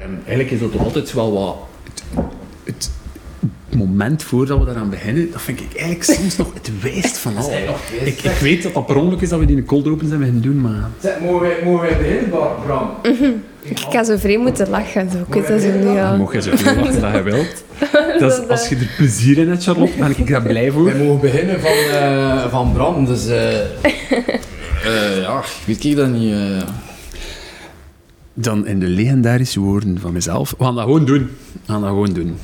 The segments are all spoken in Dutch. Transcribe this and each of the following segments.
Ehm, eigenlijk is dat toch altijd wel wat... Het, het moment voordat we daaraan beginnen, dat vind ik eigenlijk soms nog het wijst van al. Ik, ik weet dat dat per ongeluk is dat we die in een cold open zijn beginnen doen, maar... Zeg, mogen wij, mogen wij beginnen, Bram? Ik ga zo vreemd moeten lachen. Zo. Ik weet dat zo al. mocht je zoveel lachen dat je wilt. Dat is, als je er plezier in hebt, Charlotte, ben ik daar blij voor. Wij mogen beginnen van, eh, van Bram, dus... eh eh, ja, weet ik dat niet. Eh. Dan in de legendarische woorden van mezelf. We gaan dat gewoon doen. We gaan dat gewoon doen.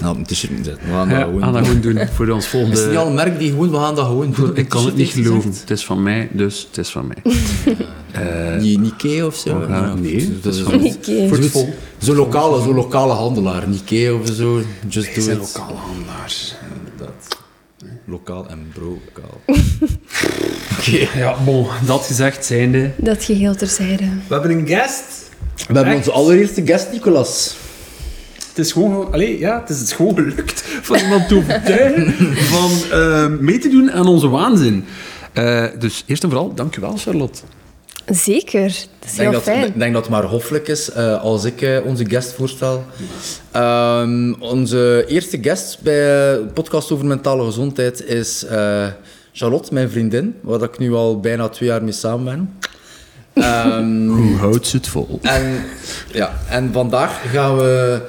Nou, een t-shirt. We gaan dat Ja, gewoon gaan dat doen. gewoon doen voor ons Is het niet al volgende... een merk die gewoon, we gaan dat gewoon doen? Ik kan het niet geloven. Het is van mij, dus het is van mij. Niet Nikkei of zo? Ja, nee, dat is. Voor het Zo'n vol. zo lokale, zo lokale handelaar. Nikkei of zo. Just Wij do zijn it. lokale handelaars. Inderdaad. Lokaal en brokaal. Ja, bon, dat gezegd zijnde... Dat geheel terzijde. We hebben een guest. We hebben onze allereerste guest, Nicolas. Het is gewoon, allee, ja, het is het gewoon gelukt van iemand te overtuigen van eh, mee te doen aan onze waanzin. Eh, dus eerst en vooral, dankjewel Charlotte. Zeker. Dat is Ik denk heel dat, fijn. ik denk dat het maar hoffelijk is eh, als ik eh, onze guest voorstel. Ehm, onze eerste guest bij de podcast over mentale gezondheid is eh, Charlotte, mijn vriendin, waar ik nu al bijna twee jaar mee samen ben. Ehm, Hoe houdt ze het vol? en, ja, en vandaag gaan we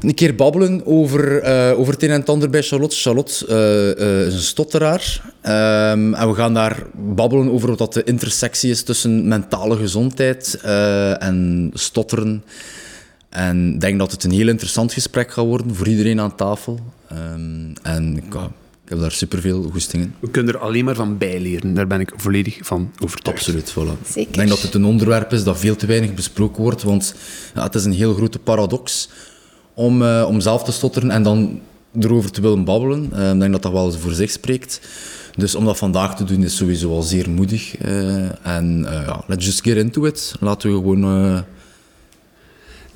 een keer babbelen over, eh, over het een en het ander bij Charlotte. Charlotte eh, eh, is een stotteraar. Ehm, en we gaan daar babbelen over wat dat de intersectie is tussen mentale gezondheid en stotteren. En ik denk dat het een heel interessant gesprek gaat worden voor iedereen aan tafel. Ehm, en ik, ik heb daar superveel goesting in. We kunnen er alleen maar van bijleren. Daar ben ik volledig van overtuigd. Absoluut, voilà. Zeker. Ik denk dat het een onderwerp is dat veel te weinig besproken wordt, want ja, het is een heel grote paradox om, eh, om zelf te stotteren en dan erover te willen babbelen. Eh, ik denk dat dat wel eens voor zich spreekt. Dus om dat vandaag te doen is sowieso al zeer moedig. eh, en eh, ja, let's just get into it. Laten we gewoon...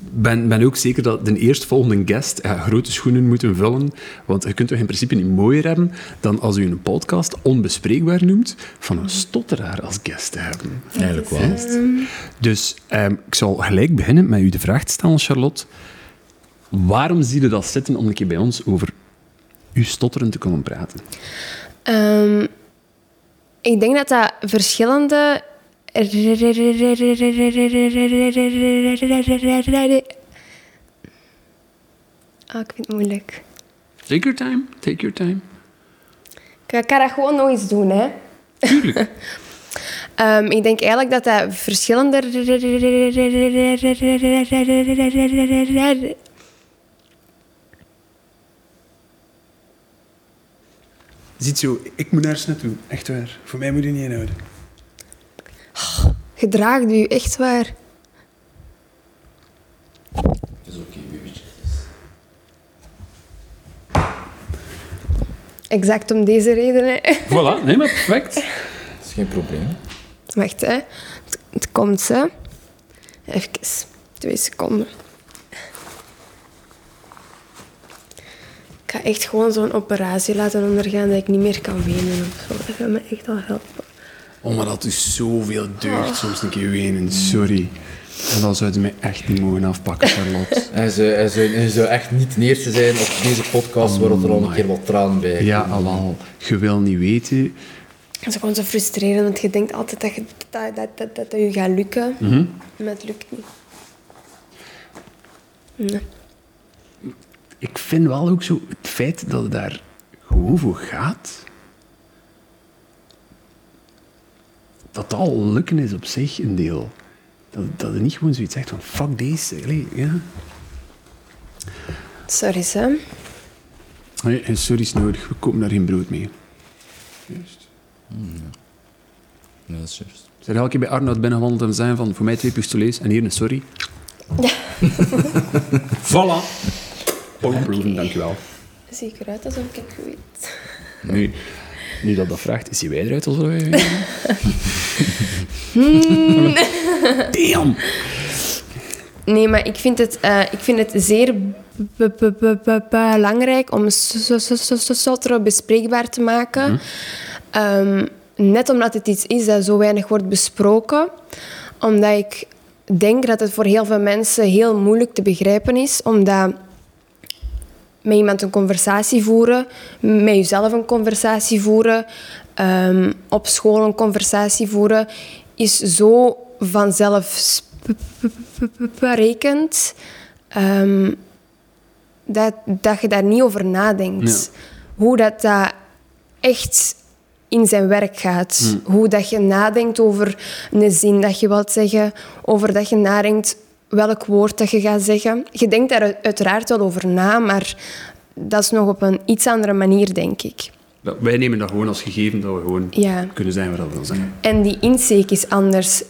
eh, Ik ben, ben ook zeker dat de eerstvolgende guest ja, grote schoenen moeten vullen. Want je kunt toch in principe niet mooier hebben dan als u een podcast onbespreekbaar noemt van een stotteraar als guest te hebben. eigenlijk wel. Dus ehm, ik zal gelijk beginnen met u de vraag te stellen, Charlotte. Waarom zie je dat zitten om een keer bij ons over uw stotteren te komen praten? Ehm, ik denk dat dat verschillende. Ah, ik vind het moeilijk. Take your time, take your time. Ik kan dat gewoon nog eens doen, hè. Tuurlijk. Ehm, ik denk eigenlijk dat dat verschillende... Ziet zo, ik moet nergens naartoe. Echt waar. Voor mij moet je niet inhouden. Gedraagt u, echt waar. is oké. Exact om deze reden, hè. Voilà, nee, maar perfect. Dat is geen probleem. Wacht, hè. Het, het komt, hè. Even. Twee seconden. Ik ga echt gewoon zo'n operatie laten ondergaan dat ik niet meer kan wenen of zo. Dat gaat me echt al helpen. Oh, maar dat is zoveel deugd soms een keer wenen. Sorry. En dan zouden mij echt niet mogen afpakken, Charlotte. Zou, hij, zou, hij zou echt niet de eerste zijn op deze podcast waar er al een keer wat traan bij Ja, alwel. Je wil niet weten. Het is gewoon zo frustrerend, want je denkt altijd dat, je, dat, dat, dat, dat, dat je gaat lukken. Maar het lukt niet. Nee. Ik vind wel ook zo het feit dat het daar gewoon voor gaat. Dat dat al lukken is op zich een deel. Dat, dat je niet gewoon zoiets zegt van fuck deze. Ja. Sorry, Sam. Nee, en sorry is nodig, we kopen daar geen brood mee. Juist. Ja, dat is juist. Zijn elke keer bij Arnoud binnengewandeld en zijn van voor mij twee pistolets en hier een sorry. voilà. Powerproven, dankjewel. Zie ik eruit alsof ik het weet. Nu, nu dat dat vraagt, is hij wij eruit alsof wij? Damn! Nee, maar ik vind het, eh, ik vind het zeer be- be- be- be- belangrijk om so- so- so- so- stotteren bespreekbaar te maken. Ehm, net omdat het iets is dat zo weinig wordt besproken. Omdat ik denk dat het voor heel veel mensen heel moeilijk te begrijpen is, omdat met iemand een conversatie voeren, met jezelf een conversatie voeren, ehm, op school een conversatie voeren, is zo vanzelfsprekend um, dat, dat je daar niet over nadenkt. Hoe dat, dat echt in zijn werk gaat. Hoe dat je nadenkt over een zin dat je wilt zeggen, over dat je nadenkt welk woord dat je gaat zeggen. Je denkt daar uiteraard wel over na, maar dat is nog op een iets andere manier, denk ik. Wij nemen dat gewoon als gegeven dat we gewoon kunnen zijn wat we willen zijn. En die insteek is anders.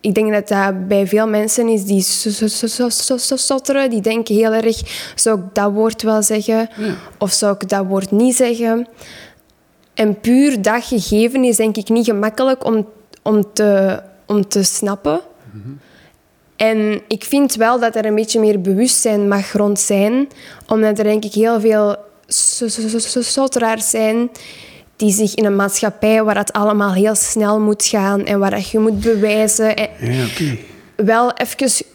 Ik denk dat dat bij veel mensen is die stotteren, die denken heel erg, zou ik dat woord wel zeggen? Of zou ik dat woord niet zeggen? En puur dat gegeven is denk ik niet gemakkelijk om, om, te, om te snappen. En ik vind wel dat er een beetje meer bewustzijn mag rond zijn, omdat er denk ik heel veel stotteraars zijn die zich in een maatschappij waar het allemaal heel snel moet gaan en waar je moet bewijzen. En ja, okay. Wel even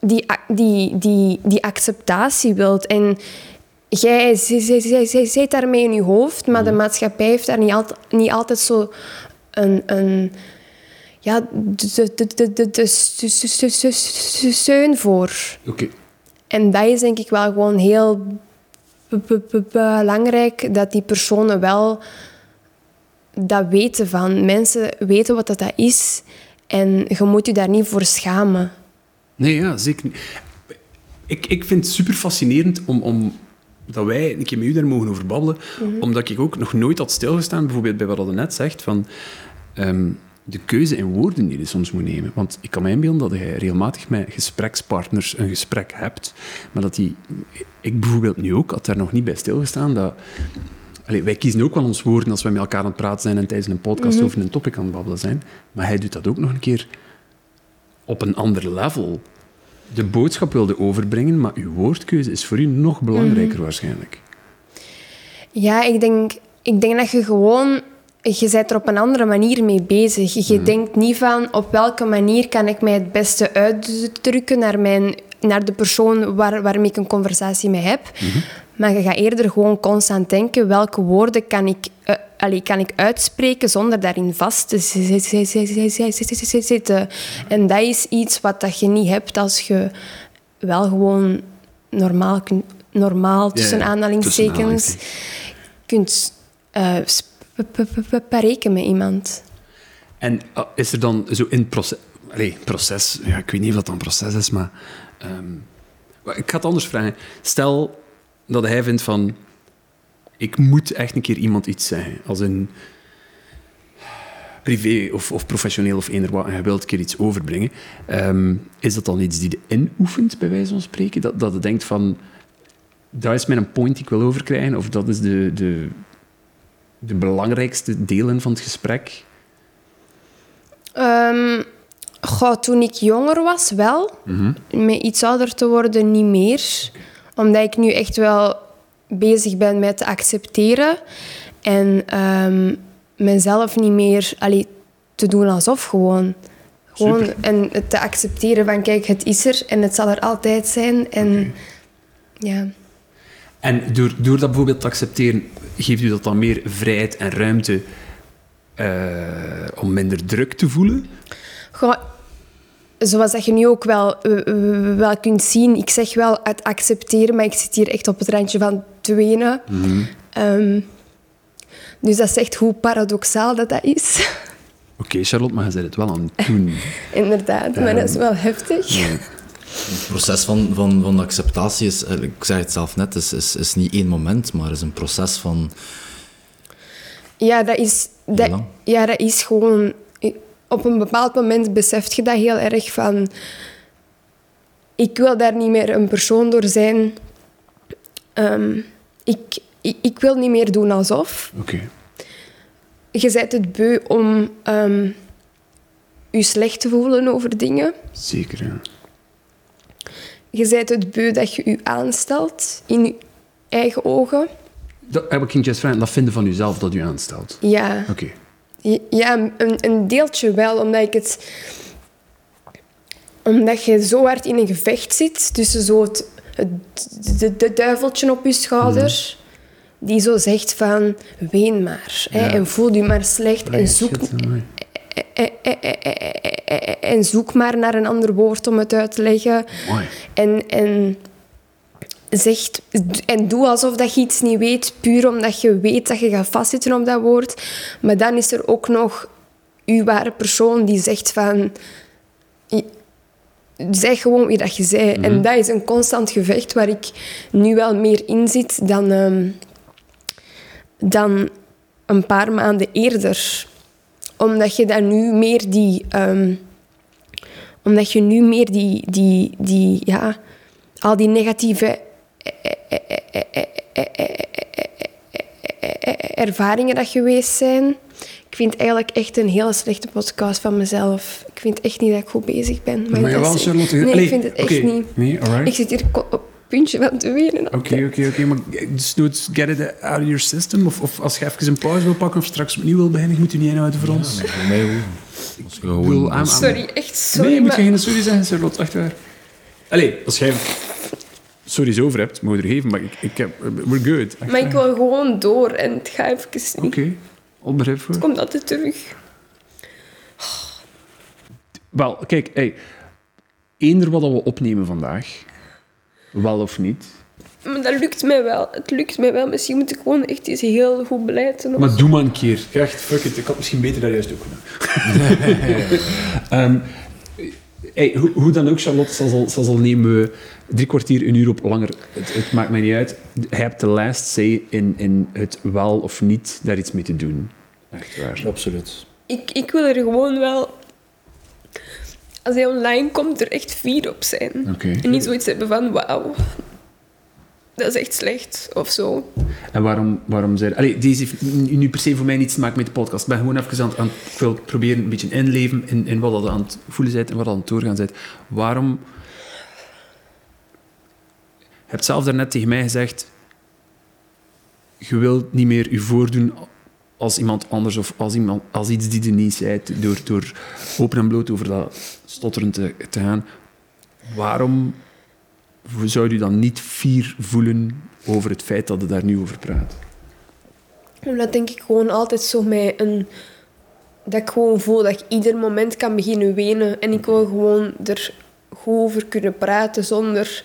die, die, die, die acceptatie wilt. En jij zit daarmee in je hoofd, maar de maatschappij heeft daar niet, altijd, niet altijd zo een, een ja, de, de, de, de, de steun voor. Oké. En dat is denk ik wel gewoon heel belangrijk dat die personen wel dat weten van. Mensen weten wat dat is en je moet je daar niet voor schamen. Nee, ja, zeker niet. Ik, ik vind het super fascinerend om, om dat wij een keer met u daar mogen over babbelen, omdat ik ook nog nooit had stilgestaan, bijvoorbeeld bij wat je net zegt, van um, de keuze in woorden die je soms moet nemen. Want ik kan me inbeelden dat je regelmatig met gesprekspartners een gesprek hebt, maar dat die... Ik bijvoorbeeld nu ook, had daar nog niet bij stilgestaan, dat... Allee, wij kiezen ook wel ons woorden als we met elkaar aan het praten zijn en tijdens een podcast over een topic aan het babbelen zijn. Maar hij doet dat ook nog een keer op een ander level. De boodschap wilde overbrengen, maar uw woordkeuze is voor u nog belangrijker waarschijnlijk. Ja, ik denk, ik denk dat je gewoon je bent er op een andere manier mee bezig. Je denkt niet van op welke manier kan ik mij het beste uitdrukken naar, mijn, naar de persoon waar, waarmee ik een conversatie mee heb. Maar je gaat eerder gewoon constant denken welke woorden kan ik, uh, allee, kan ik uitspreken zonder daarin vast te zitten. En dat is iets wat dat je niet hebt als je wel gewoon normaal, normaal tussen aanhalingstekens kunt uh, spreken met iemand. En uh, is er dan zo in proces... Allee, proces... Ik weet niet wat dan proces is, maar... Um, ik ga het anders vragen. Stel dat hij vindt van... Ik moet echt een keer iemand iets zeggen. Als een privé of, of professioneel of eender wat, en je wilt een keer iets overbrengen, um, is dat dan iets die je inoefent, bij wijze van spreken? Dat, dat denkt van, dat is mijn point die ik wil overkrijgen, of dat is de, de, de belangrijkste delen van het gesprek? Um, goh, toen ik jonger was, wel. Mm Met iets ouder te worden, niet meer. Omdat ik nu echt wel bezig ben met te accepteren. En um, mezelf niet meer allee, te doen alsof gewoon. Gewoon Super. en het te accepteren van kijk, het is er en het zal er altijd zijn. En ja. En door, door dat bijvoorbeeld te accepteren, geeft u dat dan meer vrijheid en ruimte eh, om minder druk te voelen? Goh, zoals dat je nu ook wel, wel kunt zien, ik zeg wel het accepteren, maar ik zit hier echt op het randje van te wenen. Ehm, dus dat zegt hoe paradoxaal dat, dat is. Oké, Charlotte, maar je bent het wel aan het doen. Inderdaad, maar dat is wel heftig. Het proces van, van, van acceptatie is, eh, ik zeg het zelf net, is, is, is niet één moment, maar is een proces van... Ja, dat is, dat, ja, dat is gewoon... Op een bepaald moment beseft je dat heel erg van... Ik wil daar niet meer een persoon door zijn. Ehm, ik, ik, ik wil niet meer doen alsof. Oké. Je bent het beu om ehm, je slecht te voelen over dingen. Zeker, ja. Je bent het beu dat je je aanstelt in je eigen ogen. Dat, heb ik ging just vragen, dat vinden van uzelf dat u aanstelt. Ja. Oké. Ja, een, een deeltje wel, omdat ik het... omdat je zo hard in een gevecht zit tussen zo het, het de, de duiveltje op je schouder, die zo zegt van, ween maar. Hè, en voel je maar slecht en zoek. En zoek maar naar een ander woord om het uit te leggen. Mooi. En, en, zegt, en doe alsof dat je iets niet weet, puur omdat je weet dat je gaat vastzitten op dat woord. Maar dan is er ook nog uw ware persoon die zegt van... Zeg gewoon wie dat je zei. En dat is een constant gevecht waar ik nu wel meer in zit dan, ehm, dan een paar maanden eerder. Omdat je dan nu meer die... ehm, omdat je nu meer die, die, die ja, al die negatieve ervaringen dat geweest zijn. Ik vind eigenlijk echt een hele slechte podcast van mezelf. Ik vind echt niet dat ik goed bezig ben. Maar dat jawel, zeggen? Charlotte. Nee, ik vind het echt niet. Nee. Ik zit hier puntje van te wenen. Oké, oké, oké. Maar dus doe het, get it out of your system. Of, of als je even een pauze wil pakken of straks opnieuw wil beginnen, moet je niet inhouden voor ons. Je gewoon- bedoel, I'm- I'm- Sorry, echt sorry. nee, moet maar- je geen sorry zeggen, Charlotte. Echt waar. Allee, als jij sorry's over hebt, moet je er geven. Maar ik, ik heb... We're good. Echt Maar ik wil gewoon door en het gaat even niet. Oké, al begrip voor. Het komt altijd terug. Wel, kijk, hey, eender wat we opnemen vandaag, wel of niet, Maar dat lukt mij wel. Het lukt mij wel. Misschien moet ik gewoon echt eens heel goed beleid doen. Maar doe maar een keer. Echt, fuck it. Ik had misschien beter dat juist ook gedaan. Ehm, hey, hoe, hoe dan ook, Charlotte, zal, zal, zal, zal nemen we drie kwartier, een uur op langer. Het, het maakt mij niet uit. Je hebt de last say in, in het wel of niet daar iets mee te doen. Echt waar. Absoluut. Ik, ik wil er gewoon wel... Als hij online komt, er echt fier op zijn. En niet zoiets hebben van, wauw, dat is echt slecht, of zo. En waarom, waarom zei Allee, deze heeft nu per se voor mij niets te maken met de podcast. Ik ben gewoon even aan, het- aan het- ik wil proberen een beetje inleven in, in wat dat aan het voelen bent en wat dat aan het doorgaan bent. Waarom... Je hebt zelf daarnet tegen mij gezegd... Je wilt niet meer je voordoen als iemand anders of als, iemand, als iets die je niet zei, door, door open en bloot over dat stotteren te, te gaan. Waarom zou je dan niet fier voelen over het feit dat je daar nu over praat? Omdat denk ik gewoon altijd zo met een... Dat ik gewoon voel dat ik ieder moment kan beginnen wenen. En ik wil gewoon er goed over kunnen praten zonder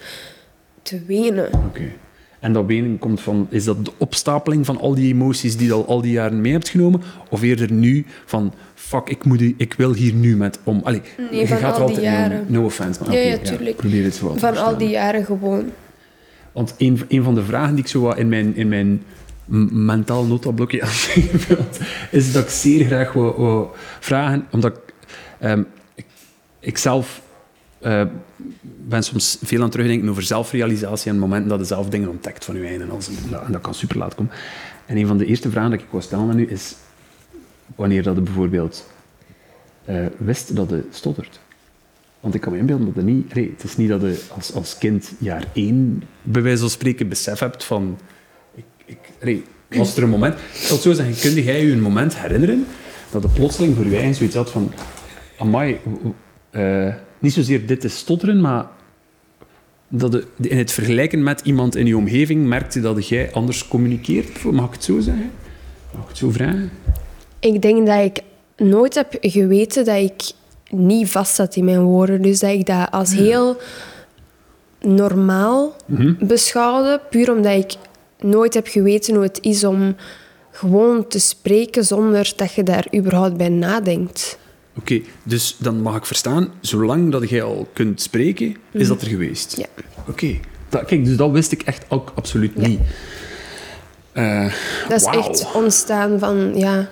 te wenen. Oké. En dat wenen komt van... Is dat de opstapeling van al die emoties die je al, al die jaren mee hebt genomen? Of eerder nu van... Fuck, ik, moet, ik wil hier nu met om... Allee, Nee, je van gaat al er die altijd... jaren. No, no offense, maar Ja, oké, ja, tuurlijk. probeer het te Van al die jaren gewoon. Want een, een van de vragen die ik zo wat in mijn, in mijn mentaal notablokje aan is dat ik zeer graag wil, wil vragen, omdat ik, ik, ik zelf eh, ben soms veel aan het terugdenken over zelfrealisatie en momenten dat je zelf dingen ontdekt van je eigen en, alles, en, dat, kan super laat komen. En een van de eerste vragen dat ik wou stellen aan u is wanneer dat je bijvoorbeeld eh, wist dat je stottert. Want ik kan me inbeelden dat het niet... Het is niet dat je als, als kind jaar één, bij wijze van spreken, besef hebt van... Ik, ik, was er een moment... Ik zal zo zeggen, kun jij je een moment herinneren dat je plotseling voor je eigen zoiets had van... Amai, eh, niet zozeer dit is stotteren, maar dat in het vergelijken met iemand in je omgeving merkte dat jij anders communiceert. Mag ik het zo zeggen? Mag ik het zo vragen? Ik denk dat ik nooit heb geweten dat ik niet vast zat in mijn woorden. Dus dat ik dat als heel normaal beschouwde. Puur omdat ik nooit heb geweten hoe het is om gewoon te spreken zonder dat je daar überhaupt bij nadenkt. Oké, dus dan mag ik verstaan, zolang dat jij al kunt spreken, is dat er geweest? Ja. Oké, dat- kijk, dus dat wist ik echt ook absoluut Ja. niet. Eh, Dat is wauw. echt ontstaan van, ja...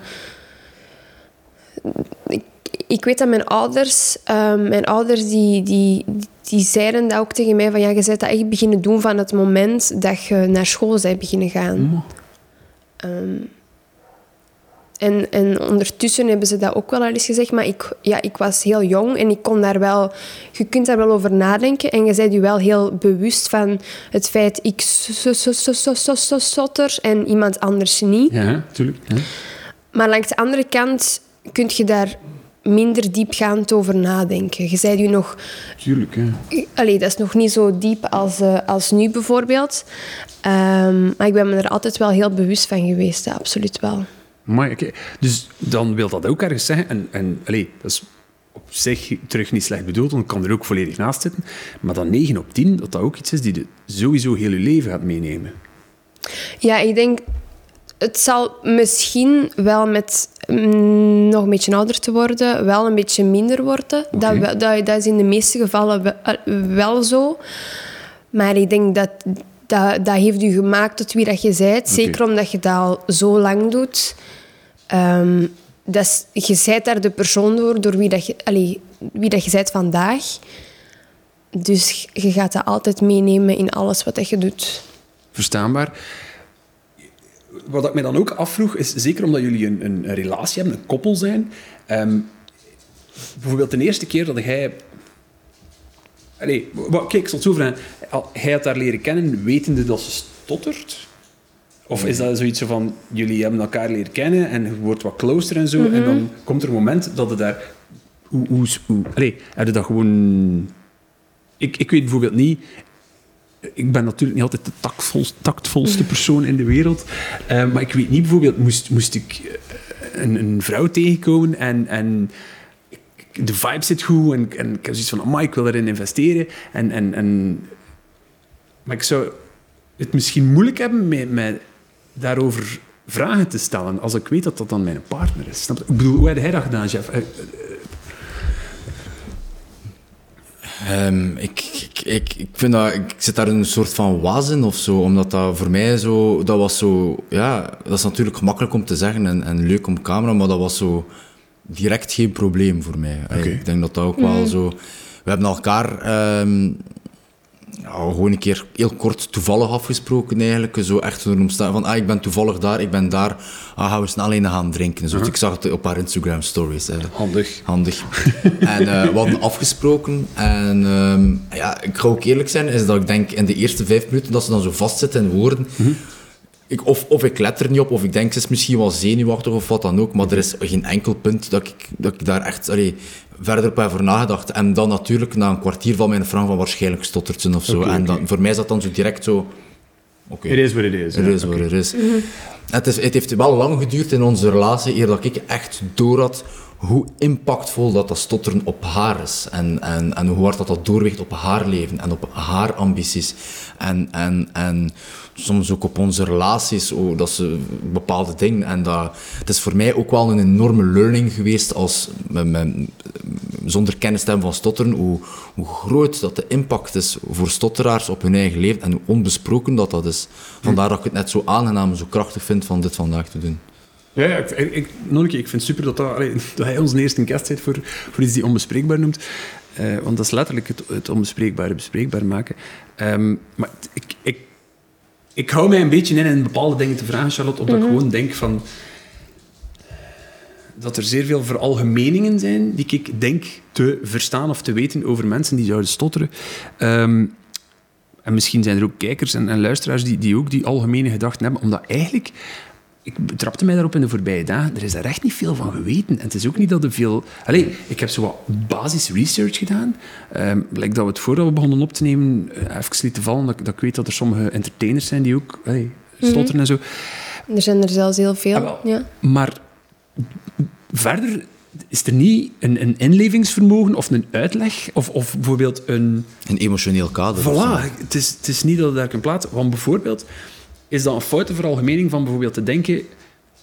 Ik, ik weet dat mijn ouders... ehm, mijn ouders die, die, die zeiden dat ook tegen mij van... Ja, je bent dat echt beginnen doen van het moment dat je naar school bent beginnen gaan. En, en ondertussen hebben ze dat ook wel al eens gezegd. Maar ik, ja, ik was heel jong en ik kon daar wel... Je kunt daar wel over nadenken. En je bent je wel heel bewust van het feit... Ik stotter en iemand anders niet. Ja, tuurlijk. Ja. Maar langs de andere kant kun je daar minder diepgaand over nadenken. Je zei je nog... Tuurlijk, hè. Allee, dat is nog niet zo diep als, eh, als nu bijvoorbeeld. Ehm, maar ik ben me er altijd wel heel bewust van geweest, hè, absoluut wel. Maar oké, dus dan wil dat ook ergens zeggen, en, en dat is op zich terug niet slecht bedoeld, want ik kan er ook volledig naast zitten, maar dan 9 op 10, dat dat ook iets is die je sowieso heel je leven gaat meenemen. Ja, ik denk... Het zal misschien wel met mm, nog een beetje ouder te worden, wel een beetje minder worden. Dat, dat, dat is in de meeste gevallen wel, eh, wel zo. Maar ik denk dat dat, dat heeft u gemaakt tot wie dat je bent. Zeker omdat je dat al zo lang doet. Ehm, dat is, je bent daar de persoon door, door wie, dat je, allee, wie dat je bent vandaag. Dus je gaat dat altijd meenemen in alles wat dat je doet. Verstaanbaar. Wat ik me dan ook afvroeg, is zeker omdat jullie een, een, een relatie hebben, een koppel zijn. ehm, bijvoorbeeld de eerste keer dat jij... Allee, kijk, ik zal het zo vragen. Hij had haar leren kennen, wetende dat ze stottert? Of is dat zoiets zo van, jullie hebben elkaar leren kennen en je wordt wat closer en zo, en dan komt er een moment dat het daar... Hoe, hoe, hoe, allee, heb je dat gewoon... Ik, ik weet bijvoorbeeld niet ik ben natuurlijk niet altijd de tactvol, tactvolste persoon in de wereld. eh, maar ik weet niet, bijvoorbeeld, moest, moest ik eh, een, een vrouw tegenkomen en, en de vibe zit goed en, en ik heb zoiets van, amai, ik wil erin investeren. En, en, en, maar ik zou het misschien moeilijk hebben met, met daarover vragen te stellen als ik weet dat dat dan mijn partner is. Snap je? Ik bedoel, hoe heb jij dat gedaan, Jeff? Eh, Ehm, ik, ik, ik, ik vind dat, ik zit daar in een soort van wazen of zo, omdat dat voor mij zo, dat was zo, ja, dat is natuurlijk gemakkelijk om te zeggen en, en leuk om camera, maar dat was zo direct geen probleem voor mij. Ik denk dat dat ook wel zo, we hebben elkaar ehm, ja, gewoon een keer heel kort toevallig afgesproken eigenlijk, zo echt door omstaan van, ah, ik ben toevallig daar, ik ben daar, ah, gaan we snel een gaan drinken. Zo. Ik zag het op haar Instagram stories. hè. Handig. Handig. en eh, we hadden afgesproken. En ehm, ja, ik ga ook eerlijk zijn, is dat ik denk in de eerste vijf minuten dat ze dan zo vastzitten in woorden. Ik, of, of ik let er niet op, of ik denk ze is misschien wel zenuwachtig of wat dan ook. Maar er is geen enkel punt dat ik, dat ik daar echt allee, verder op heb voor nagedacht. En dan natuurlijk na een kwartier van mijn vraag van waarschijnlijk stottert ze of zo. En dan, voor mij is dat dan zo direct zo. Oké. Het is wat het is. Het is wat. Het, is. het heeft wel lang geduurd in onze relatie eer dat ik echt door had hoe impactvol dat, dat stotteren op haar is. En, en, en hoe hard dat, dat doorweegt op haar leven en op haar ambities. En, en, en soms ook op onze relaties, oh, dat ze bepaalde dingen. En dat, het is voor mij ook wel een enorme learning geweest als, zonder kennis te hebben van stotteren, hoe, hoe groot dat de impact is voor stotteraars op hun eigen leven en hoe onbesproken dat dat is. Vandaar dat ik het net zo aangenaam en zo krachtig vind van dit vandaag te doen. Ja, ja ik, ik, ik- nog een keer, ik vind het super dat, dat, dat hij onze eerste gast is voor, voor iets die onbespreekbaar noemt. Eh, want dat is letterlijk het, het onbespreekbare bespreekbaar maken. Ehm, maar ik, ik, ik hou mij een beetje in in bepaalde dingen te vragen, Charlotte, omdat ik gewoon denk van... Dat er zeer veel veralgemeningen zijn die ik denk te verstaan of te weten over mensen die zouden stotteren. Ehm, en misschien zijn er ook kijkers en, en luisteraars die, die ook die algemene gedachten hebben, omdat eigenlijk ik betrapte mij daarop in de voorbije dagen. Er is daar echt niet veel van geweten. En het is ook niet dat er veel... Allee, ik heb zo wat basis research gedaan. Ehm like dat we het voordat we begonnen op te nemen, eh, even lieten vallen, dat, ik- dat ik weet dat er sommige entertainers zijn die ook allee, stotteren en zo. Er zijn er zelfs heel veel. Ah, ja. Maar verder is er niet een, een inlevingsvermogen of een uitleg of, of bijvoorbeeld een... Een emotioneel kader. Voilà, het is, het is niet dat het daar kan plaatsen. Want bijvoorbeeld, is dat een foute veralgemening van bijvoorbeeld te denken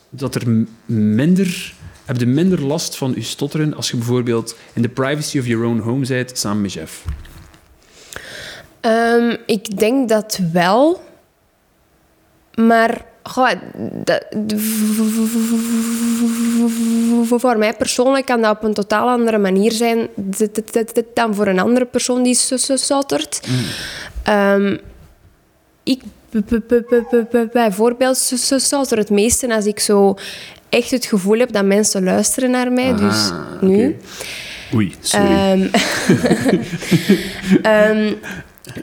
dat er minder... Heb je minder last van je stotteren als je bijvoorbeeld in de privacy of your own home bent samen met Jeff? Ehm, ik denk dat wel. Maar goh, dat- voor mij persoonlijk kan dat op een totaal andere manier zijn dan voor een andere persoon die stottert. Ehm, ik bijvoorbeeld zo- zo stotter het meeste als ik zo echt het gevoel heb dat mensen luisteren naar mij. dus nu. Oei, sorry. Ehm, ehm,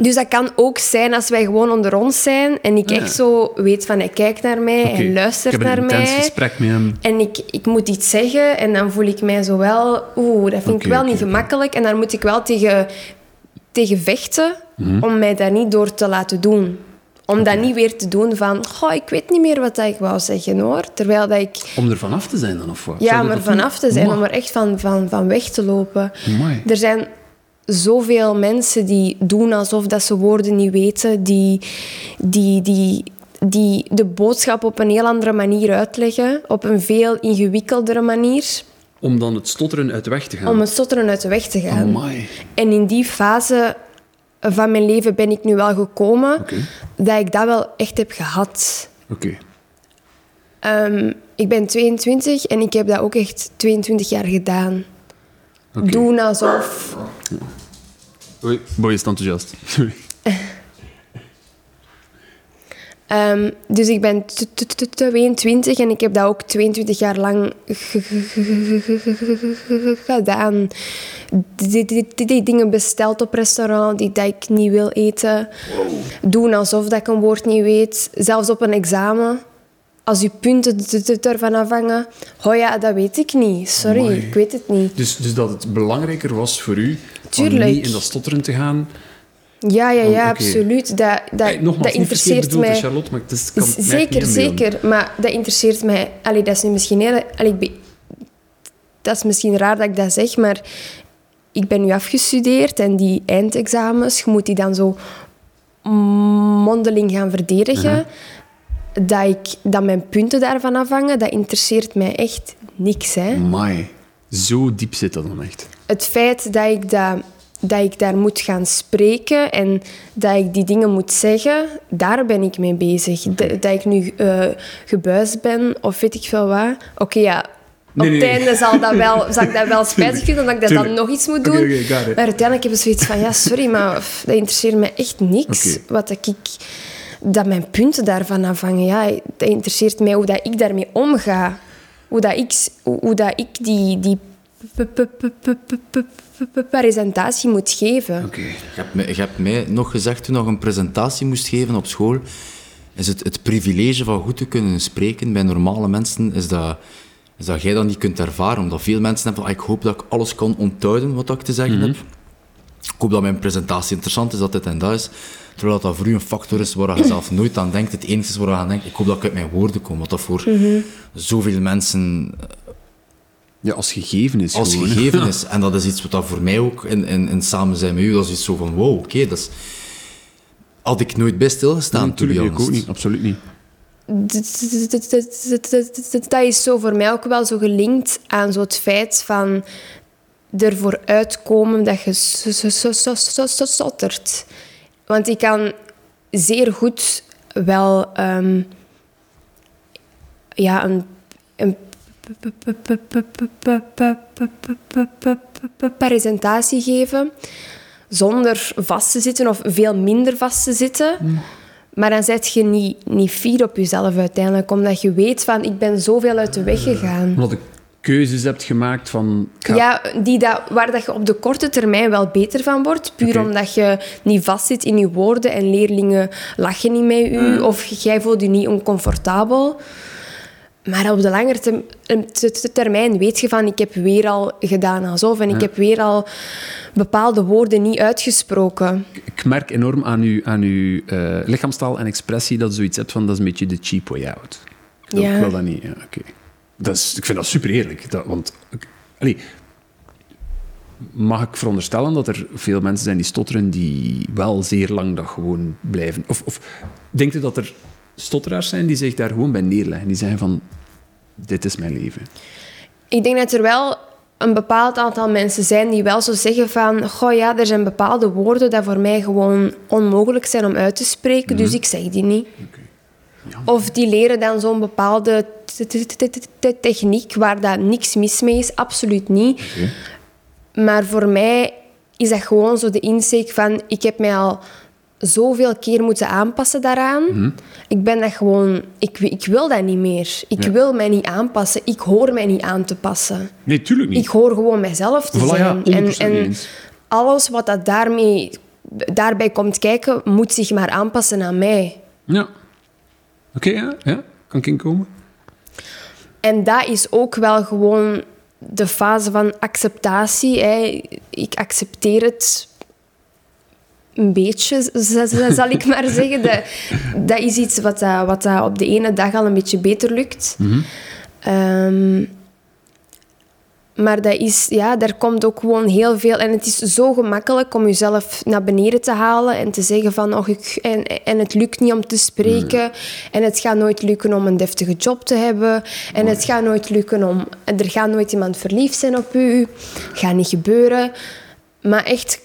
Dus dat kan ook zijn als wij gewoon onder ons zijn en ik Ah, ja. echt zo weet van hij kijkt naar mij, hij luistert ik heb naar een intens mij. gesprek met hem. En ik, ik moet iets zeggen en dan voel ik mij zo wel... Oeh, dat vind ik wel niet gemakkelijk. En daar moet ik wel tegen, tegen vechten Mhm. om mij daar niet door te laten doen. Om dat niet weer te doen van... Goh, ik weet niet meer wat ik wou zeggen, hoor. Terwijl dat ik... Om er vanaf te zijn dan, of wat? Ja, om er vanaf te zijn, om er echt van, van, van weg te lopen. Er zijn zoveel mensen die doen alsof dat ze woorden niet weten, die, die, die, die de boodschap op een heel andere manier uitleggen, op een veel ingewikkeldere manier, Om dan het stotteren uit de weg te gaan. om het stotteren uit de weg te gaan. Amai. En in die fase van mijn leven ben ik nu wel gekomen dat ik dat wel echt heb gehad. Oké. Ehm, ik ben 22 en ik heb dat ook echt 22 jaar gedaan. Oké. Doen alsof Oei, boy is enthousiast. Sorry. Ehm, dus ik ben t- t- t- 22 en ik heb dat ook 22 jaar lang gedaan. Die, die, die- die dingen besteld op restaurant die dat ik niet wil eten. Doen alsof dat ik een woord niet weet. Zelfs op een examen. Als je punten ervan afhangen. Oh ja, dat weet ik niet. Sorry, Amai. ik weet het niet. Dus, dus dat het belangrijker was voor u Tuurlijk. om niet in dat stotteren te gaan. Ja, ja, ja, absoluut. Dat, dat, Hey, nogmaals, dat interesseert mij. Charlotte, maar het is, kan Zeker, zeker. Maar dat interesseert mij. Allee, dat is nu misschien heel... Allee, dat is misschien raar dat ik dat zeg, maar ik ben nu afgestudeerd en die eindexamens, je moet die dan zo mondeling gaan verdedigen. dat, ik, dat mijn punten daarvan afhangen, dat interesseert mij echt niks. Hè. Zo diep zit dat dan echt. Het feit dat ik, dat, dat ik daar moet gaan spreken en dat ik die dingen moet zeggen, daar ben ik mee bezig. Dat, dat ik nu eh gebuisd ben of weet ik veel wat. Oké, ja. Nee, op het nee. einde zal, dat wel, zal ik dat wel spijtig vinden, omdat ik dat dan nog iets moet doen. maar uiteindelijk heb ik zoiets van, ja, sorry, maar pff, dat interesseert mij echt niks. Wat dat ik... Dat mijn punten daarvan afhangen. Ja, dat interesseert mij hoe dat ik daarmee omga. Hoe dat ik, hoe, dat ik die, die presentatie moet geven. Oké. Je hebt, mij, je hebt mij nog gezegd toen je nog een presentatie moest geven op school, is het, het privilege van goed te kunnen spreken bij normale mensen, is dat, is dat jij dat niet kunt ervaren. Omdat veel mensen hebben van, ah, ik hoop dat ik alles kan onthouden wat ik te zeggen heb. Ik hoop dat mijn presentatie interessant is, dat dit en dat is. Terwijl dat voor u een factor is waar je zelf nooit aan denkt. Het enige is waar je aan denkt, ik hoop dat ik uit mijn woorden kom. Wat dat voor zoveel mensen Ja, als gegeven is als gewoon, hè. gegeven is. En dat is iets wat dat voor mij ook in, in, in samen zijn met u, dat is iets zo van, wow, oké, dat is... Had ik nooit bij stilgestaan, to be Natuurlijk, ik ook niet. Absoluut niet. Dat is zo voor mij ook wel zo gelinkt aan zo het feit van ervoor uitkomen dat je so- so- so- so- so- so- stottert. Want ik kan zeer goed wel ehm, ja, een, een presentatie geven zonder vast te zitten of veel minder vast te zitten. Maar dan zet je niet, niet fier op jezelf uiteindelijk, omdat je weet van ik ben zoveel uit de weg gegaan. Omdat je keuzes hebt gemaakt van... ik ga- Ja, die dat, waar dat je op de korte termijn wel beter van wordt. Puur omdat je niet vastzit in je woorden en leerlingen lachen niet met u of jij voelt je niet oncomfortabel. Maar op de langere termijn weet je van ik heb weer al gedaan alsof en ik heb weer al bepaalde woorden niet uitgesproken. Ik merk enorm aan uw, aan uw eh, lichaamstaal en expressie dat je zoiets hebt van dat is een beetje de cheap way out. Ik wil, Ja. ik wil dat niet, ja, oké. Dat is, ik vind dat super eerlijk. Dat, want, allee, mag ik veronderstellen dat er veel mensen zijn die stotteren die wel zeer lang dat gewoon blijven? Of, of denkt u dat er stotteraars zijn die zich daar gewoon bij neerleggen? Die zeggen van, dit is mijn leven. Ik denk dat er wel een bepaald aantal mensen zijn die wel zo zeggen van... Goh ja, er zijn bepaalde woorden die voor mij gewoon onmogelijk zijn om uit te spreken, dus ik zeg die niet. Of die leren dan zo'n bepaalde techniek waar dat niks mis mee is, absoluut niet. Maar voor mij is dat gewoon zo de insteek van... Ik heb mij al zoveel keer moeten aanpassen daaraan. Ik ben dat gewoon... Ik, ik wil dat niet meer. Ik Ja. wil mij niet aanpassen. Ik hoor mij niet aan te passen. Nee, tuurlijk niet. Ik hoor gewoon mijzelf te Voilà, zijn. 100% en en alles wat dat daarmee daarbij komt kijken, moet zich maar aanpassen aan mij. Ja. Oké, ja, ja. Kan ik inkomen? En dat is ook wel gewoon de fase van acceptatie. Hè. Ik accepteer het een beetje, zal ik maar zeggen. Dat, dat is iets wat, dat, wat dat op de ene dag al een beetje beter lukt. Ehm, maar dat is, ja, daar komt ook gewoon heel veel... En het is zo gemakkelijk om jezelf naar beneden te halen en te zeggen van... Och, ik, en, en het lukt niet om te spreken. En het gaat nooit lukken om een deftige job te hebben. En het gaat nooit lukken om... Er gaat nooit iemand verliefd zijn op u. Gaat niet gebeuren. Maar echt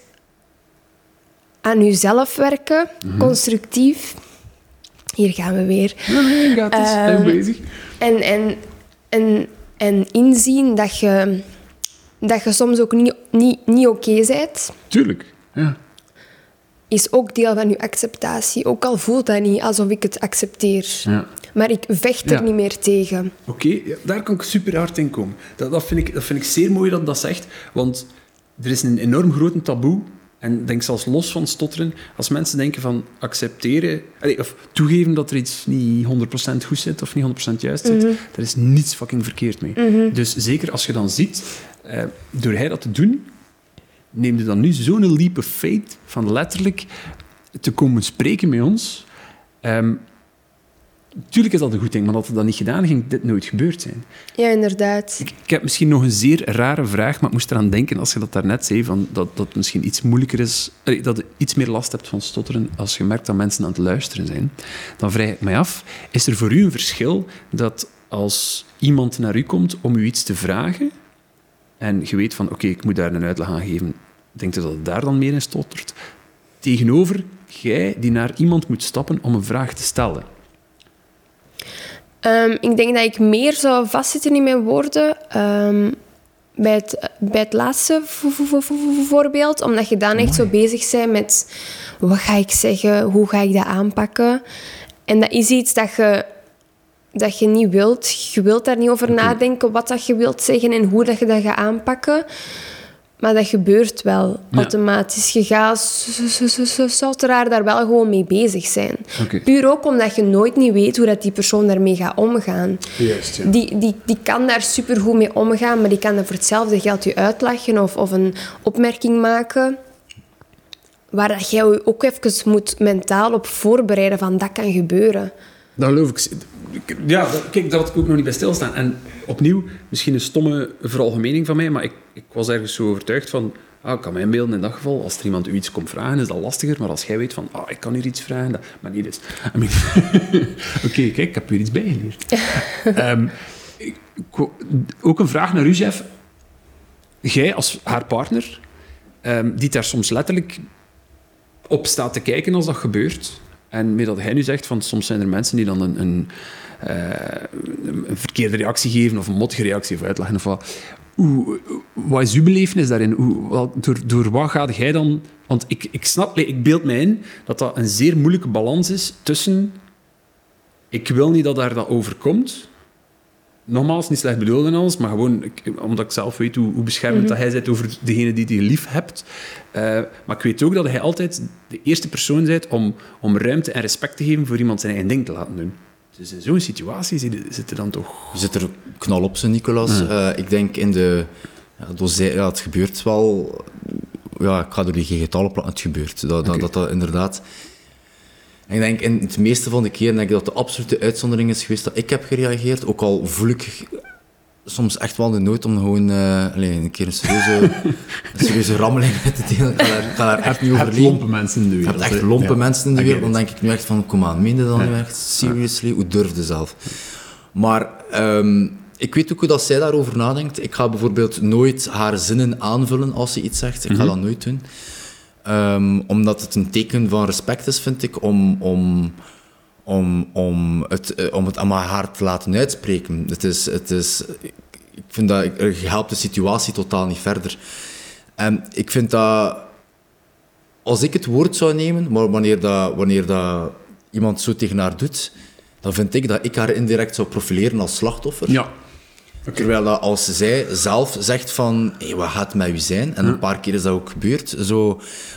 aan jezelf werken, constructief. Hier gaan we weer. Nee, nee, gaat het. Zijn we bezig? En, en, en, en inzien dat je, dat je soms ook niet, niet, niet oké bent, Tuurlijk. Ja. is ook deel van je acceptatie. Ook al voelt dat niet alsof ik het accepteer. Ja. Maar ik vecht er Ja. niet meer tegen. Oké, ja, daar kan ik super hard in komen. Dat, dat, vind ik, dat vind ik zeer mooi dat dat zegt, want er is een enorm groot taboe. En denk zelfs los van stotteren, als mensen denken van accepteren, allee, of toegeven dat er iets niet 100% goed zit of niet 100% juist zit, daar is niets fucking verkeerd mee. Dus zeker als je dan ziet, eh, door hij dat te doen, neem je dan nu zo'n leap of faith van letterlijk te komen spreken met ons. Ehm, Tuurlijk is dat een goed ding, maar had hij dat niet gedaan, ging dit nooit gebeurd zijn. Ja, inderdaad. Ik, ik heb misschien nog een zeer rare vraag, maar ik moest eraan denken als je dat daarnet zei, van dat, dat het misschien iets moeilijker is, dat je iets meer last hebt van stotteren als je merkt dat mensen aan het luisteren zijn. Dan vraag ik mij af, is er voor u een verschil dat als iemand naar u komt om u iets te vragen en je weet van, oké, ik moet daar een uitleg aan geven, denkt u dat het daar dan meer in stottert? Tegenover jij die naar iemand moet stappen om een vraag te stellen. Ehm, ik denk dat ik meer zou vastzitten in mijn woorden ehm, bij, het, bij het laatste vo- vo- vo- vo- voorbeeld. Omdat je dan echt zo bezig bent met wat ga ik zeggen, hoe ga ik dat aanpakken. En dat is iets dat je, dat je niet wilt. Je wilt daar niet over nadenken wat dat je wilt zeggen en hoe dat je dat gaat aanpakken. Maar dat gebeurt wel Ja. automatisch. Je gaat stotteraar daar wel gewoon mee bezig zijn. Puur ook omdat je nooit niet weet hoe dat die persoon daarmee gaat omgaan. Juist, ja. Die, die, die kan daar supergoed mee omgaan, maar die kan er voor hetzelfde geld je uitlachen of, of een opmerking maken. Waar dat jij je ook even moet mentaal op voorbereiden van dat kan gebeuren. Dat geloof ik. Ja, dat, kijk, daar had ik ook nog niet bij stilstaan. En opnieuw, misschien een stomme veralgemening van mij, maar ik, ik was ergens zo overtuigd van... Ah, ik kan me inbeelden in dat geval, als er iemand u iets komt vragen, is dat lastiger. Maar als jij weet van, ah, ik kan hier iets vragen, dat... Maar niet dus. I mean- Oké, kijk, ik heb hier iets bijgeleerd. Ehm, ik- wou- ook een vraag naar u, Jeff. Jij als haar partner, ehm, die daar soms letterlijk op staat te kijken als dat gebeurt. En met dat hij nu zegt van soms zijn er mensen die dan een, een, eh, verkeerde reactie geven of een mottige reactie of uitleggen of wat. Hoe, wat is uw belevenis daarin? Hoe, door, door wat ga jij dan... Want ik, ik snap, ik beeld mij in dat dat een zeer moeilijke balans is tussen... Ik wil niet dat daar dat overkomt. Nogmaals, niet slecht bedoeld en alles, maar gewoon ik- omdat ik zelf weet hoe, hoe beschermend dat hij zit over degene die hij lief hebt. Eh, maar ik weet ook dat hij altijd de eerste persoon bent om, om ruimte en respect te geven voor iemand zijn eigen ding te laten doen. Dus in zo'n situatie zit zit er dan toch... Je zit er knal op, ze Nicolas. Eh, ik denk in de... Ja, dozij- ja, het gebeurt wel... Ja, ik ga er geen getallen plakken. Het gebeurt. Dat, dat, dat inderdaad... En ik denk in het meeste van de keren denk ik dat de absolute uitzondering is geweest dat ik heb gereageerd. Ook al voel ik soms echt wel de nood om gewoon eh, allee, een keer een serieuze, een serieuze rammeling uit te delen. Ik ga daar, echt niet over lompe mensen in de wereld. echt lompe Ja, mensen in de wereld. Dan denk ik nu echt van, kom aan, meen je dat nu echt? Seriously? Hoe durfde zelf? Maar ehm, ik weet ook hoe dat zij daarover nadenkt. Ik ga bijvoorbeeld nooit haar zinnen aanvullen als ze iets zegt. Ik ga dat nooit doen. Ehm, omdat het een teken van respect is, vind ik, om, om, om, om, het, eh, om het aan haar te laten uitspreken. Het is, het is, ik vind dat, je helpt de situatie totaal niet verder. En ik vind dat als ik het woord zou nemen, maar wanneer, dat, wanneer dat iemand zo tegen haar doet, dan vind ik dat ik haar indirect zou profileren als slachtoffer. Ja. Terwijl dat als zij zelf zegt van, hey, wat gaat het met u zijn? En een paar keer is dat ook gebeurd. Zo,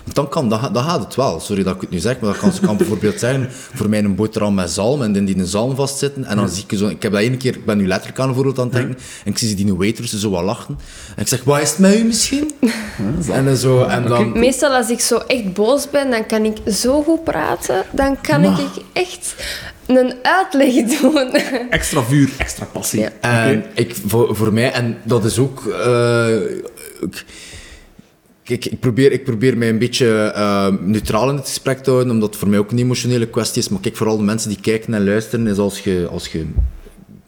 want dan, kan, dan, dan gaat het wel. Sorry dat ik het nu zeg, maar dat kan, kan bijvoorbeeld zijn voor mij een boterham met zalm en dan die in zalm vastzitten. En dan zie ik zo, ik heb dat ene keer, ik ben nu letterlijk aan een voorbeeld aan het denken, en ik zie die waitress zo wat lachen. En ik zeg, wat is het met u misschien? en, zo, en dan... Meestal als ik zo echt boos ben, dan kan ik zo goed praten. Dan kan ik echt een uitleg doen. Extra vuur, extra passie. Ja. En ik, voor, voor mij, en dat is ook. eh, ik, kijk, ik probeer, ik probeer mij een beetje eh, neutraal in het gesprek te houden, omdat het voor mij ook een emotionele kwestie is. Maar kijk, vooral de mensen die kijken en luisteren, is als je. Als je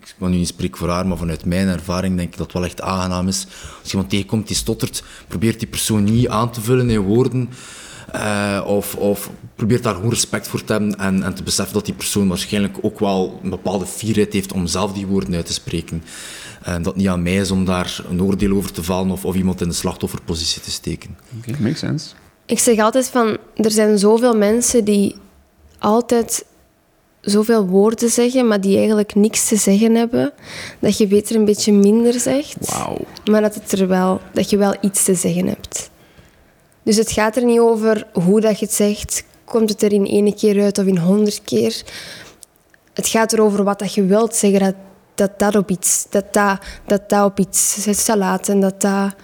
ik kan nu niet spreken voor haar, maar vanuit mijn ervaring denk ik dat het wel echt aangenaam is. Als iemand tegenkomt die stottert, probeert die persoon niet aan te vullen in woorden. Eh, of, of probeert daar gewoon respect voor te hebben en, en te beseffen dat die persoon waarschijnlijk ook wel een bepaalde fierheid heeft om zelf die woorden uit te spreken. En dat het niet aan mij is om daar een oordeel over te vallen of, of iemand in de slachtofferpositie te steken. Oké, makes sense. Ik zeg altijd van, er zijn zoveel mensen die altijd zoveel woorden zeggen, maar die eigenlijk niks te zeggen hebben, dat je beter een beetje minder zegt, maar dat, het er wel, dat je wel iets te zeggen hebt. Dus het gaat er niet over hoe dat je het zegt, komt het er in één keer uit of in honderd keer. Het gaat erover wat dat je wilt zeggen, dat dat, dat op iets, dat, dat, dat, dat op iets zal laten, dat dat,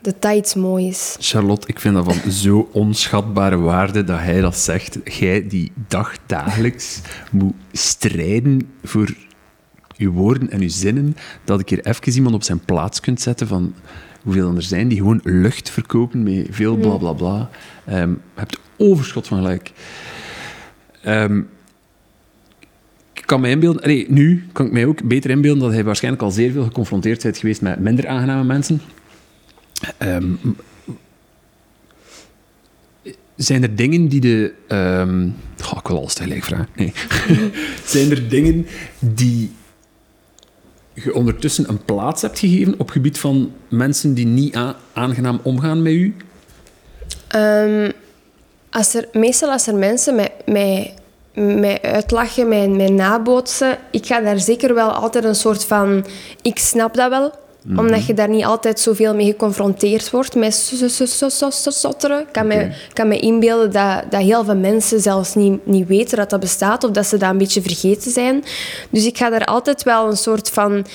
dat dat iets moois is. Charlotte, ik vind dat van zo onschatbare waarde dat hij dat zegt. Jij die dagdagelijks moet strijden voor je woorden en je zinnen, dat ik hier even iemand op zijn plaats kunt zetten van hoeveel er zijn die gewoon lucht verkopen met veel bla bla bla. Ehm, je hebt overschot van gelijk. Ehm, ik kan mij inbeelden, allee, nu kan ik mij ook beter inbeelden dat hij waarschijnlijk al zeer veel geconfronteerd is geweest met minder aangename mensen. Ehm, zijn er dingen die de... ehm goh, ik wil alles tegelijk vragen. Nee. zijn er dingen die je ondertussen een plaats hebt gegeven op gebied van mensen die niet aangenaam omgaan met u? Ehm, als er, meestal als er mensen mij uitlachen, mij, mij nabootsen, ik ga daar zeker wel altijd een soort van... Ik snap dat wel, omdat je daar niet altijd zoveel mee geconfronteerd wordt met so- so- so- so- so- so- stotteren. Ik kan, me, kan me inbeelden dat, dat heel veel mensen zelfs niet, niet weten dat dat bestaat of dat ze dat een beetje vergeten zijn. Dus ik ga daar altijd wel een soort van...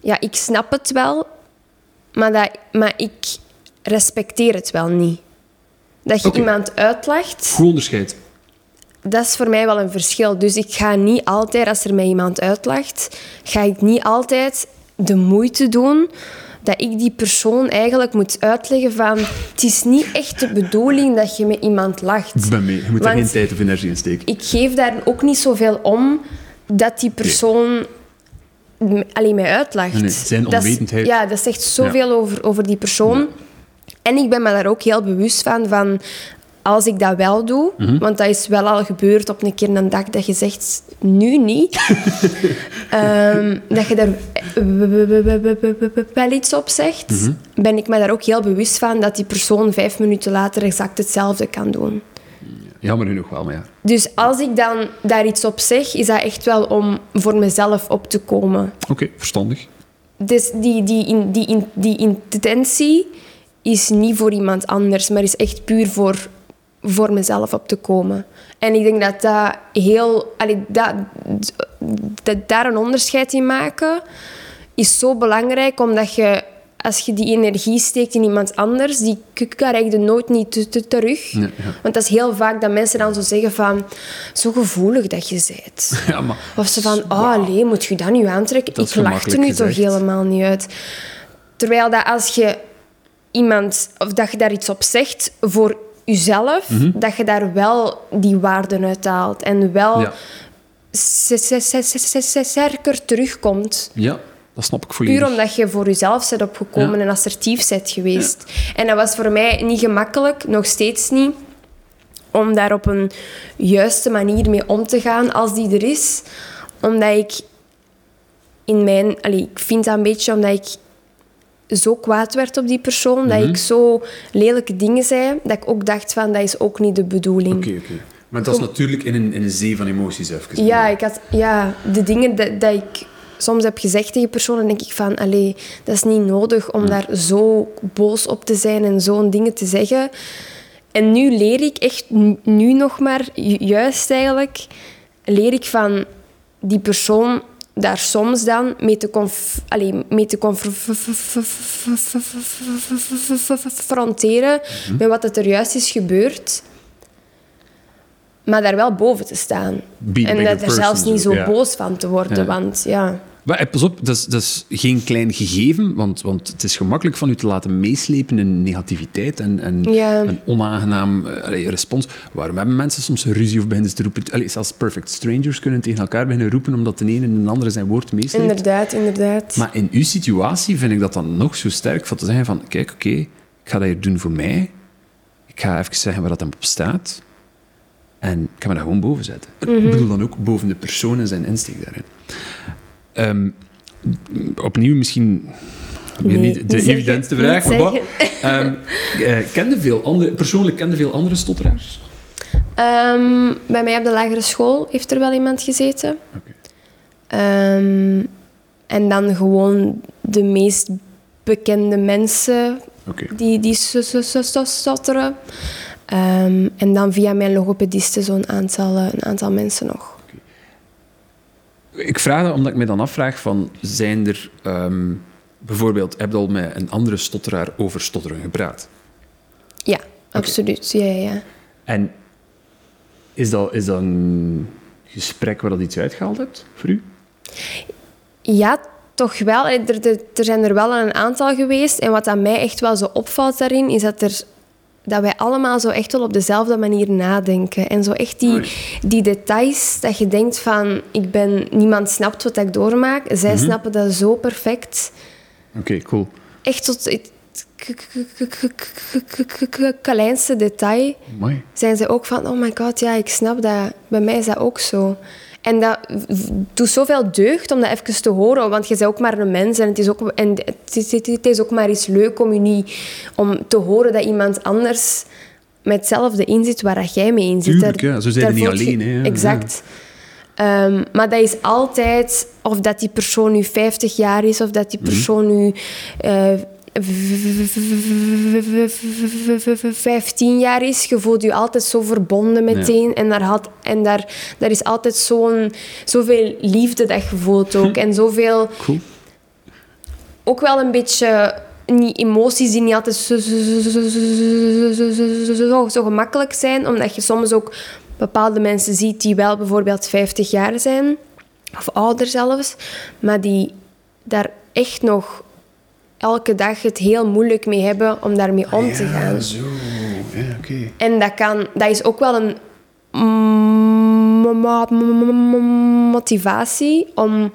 Ja, ik snap het wel, maar, dat, maar ik respecteer het wel niet. Dat je iemand uitlacht, Goed onderscheid. dat is voor mij wel een verschil. Dus ik ga niet altijd, als er mij iemand uitlacht, ga ik niet altijd de moeite doen dat ik die persoon eigenlijk moet uitleggen van het is niet echt de bedoeling dat je met iemand lacht. Ik ben mee. Je moet er geen tijd of energie in steken. ik geef daar ook niet zoveel om dat die persoon alleen mij uitlacht. Nee, zijn Dat is- onwetendheid. ja, dat zegt zoveel over, over die persoon. En ik ben me daar ook heel bewust van, van als ik dat wel doe, Mhm. want dat is wel al gebeurd op een keer een dag dat je zegt, nu niet, Ehm, dat je daar wel iets op zegt, Mhm. ben ik me daar ook heel bewust van dat die persoon vijf minuten later exact hetzelfde kan doen. Jammer genoeg wel, maar ja. Dus als ik dan daar iets op zeg, is dat echt wel om voor mezelf op te komen. Oké, verstandig. Dus die, die, in, die, in, die intentie is niet voor iemand anders, maar is echt puur voor, voor mezelf op te komen. En ik denk dat dat heel... Allee, dat, dat, daar een onderscheid in maken is zo belangrijk, omdat je... Als je die energie steekt in iemand anders, die krijg je nooit niet te- te- terug. Ja. Want dat is heel vaak dat mensen dan zo zeggen van... Zo gevoelig dat je bent. Ja, maar Of ze van, oh moet je dat nu aantrekken? Dat ik lach er nu toch helemaal niet uit. Terwijl dat als je iemand, of dat je daar iets op zegt voor jezelf, Mhm. dat je daar wel die waarden uit haalt. En wel ja. sterker terugkomt. ja, dat snap ik volledig. Puur omdat je voor jezelf bent opgekomen Ja. en assertief bent geweest. En dat was voor mij niet gemakkelijk, nog steeds niet, om daar op een juiste manier mee om te gaan als die er is. Omdat ik in mijn... Allee, ik vind dat een beetje omdat ik zo kwaad werd op die persoon, dat ik zo lelijke dingen zei, dat ik ook dacht van, dat is ook niet de bedoeling. Oké, oké. Maar dat is natuurlijk in een, in een zee van emoties even. Ja, ik had, ja, de dingen dat, dat ik soms heb gezegd tegen personen, denk ik van, allee, dat is niet nodig om daar zo boos op te zijn en zo'n dingen te zeggen. En nu leer ik echt, nu nog maar, ju- juist eigenlijk, leer ik van die persoon daar soms dan mee te, conf, mee te confronteren met wat er juist is gebeurd. Maar daar wel boven te staan. Be en er zelfs niet zo, boos van te worden. Want ja, Maar eh, pas op, dat is, dat is geen klein gegeven, want, want het is gemakkelijk van u te laten meeslepen in negativiteit en, en Ja. een onaangenaam eh, respons. Waarom hebben mensen soms een ruzie of beginnen ze te roepen? Allee, zelfs perfect strangers kunnen tegen elkaar beginnen roepen omdat de ene en de andere zijn woord meesleept. inderdaad, inderdaad. Maar in uw situatie vind ik dat dan nog zo sterk van te zeggen van, kijk, oké, ik ga dat hier doen voor mij. Ik ga even zeggen waar dat hem op staat. En ik ga me daar gewoon boven zetten. Mhm. Ik bedoel dan ook boven de persoon en zijn insteek daarin. Ehm, opnieuw misschien Nee, niet de evidentste vraag, maar wat? Ehm, eh, kende veel andere, persoonlijk kende veel andere stotteraars? Ehm, bij mij op de lagere school heeft er wel iemand gezeten. En dan gewoon de meest bekende mensen die, die stotteren. En dan via mijn logopediste zo'n aantal, eh, een aantal mensen nog. Ik vraag dat omdat ik me dan afvraag van, zijn er ehm, bijvoorbeeld, heb je al met een andere stotteraar over stotteren gepraat? Ja, absoluut. Ja, ja, ja. En is dat, is dat een gesprek waar dat iets uitgehaald hebt voor u? Ja, toch wel. Er, er, er zijn er wel een aantal geweest. En wat aan mij echt wel zo opvalt daarin, is dat, er, dat wij allemaal zo echt wel op dezelfde manier nadenken. En zo echt die, die details, dat je denkt van, ik ben, niemand snapt wat ik doormaak. Zij snappen dat zo perfect. Oké, cool. Echt tot het kleinste detail Mooi. zijn ze ook van, oh my god, ja, ik snap dat. Bij mij is dat ook zo. En dat doet zoveel deugd om dat even te horen, want je bent ook maar een mens en het is ook, en het is, het- het is ook maar iets leuk om, je niet, om te horen dat iemand anders met hetzelfde inzit waar dat jij mee in zit. Tuurlijk, ja. Zo zijn je niet alleen, hè, ja. Exact. Ehm, maar dat is altijd, of dat die persoon nu 50 jaar is, of dat die persoon nu eh, 15 jaar is. Je voelt je altijd zo verbonden meteen. En, daar, had, en daar, daar is altijd zo'n, zoveel liefde dat je voelt ook. En zoveel... Ook wel een beetje... Niet emoties die niet altijd zo, zo gemakkelijk zijn. Omdat je soms ook bepaalde mensen ziet die wel bijvoorbeeld 50 jaar zijn. Of ouder zelfs. Maar die daar echt nog elke dag het heel moeilijk mee hebben om daarmee om te gaan. zo. Ja, oké. En dat, kan, dat is ook wel een mo- mo- mo- motivatie om,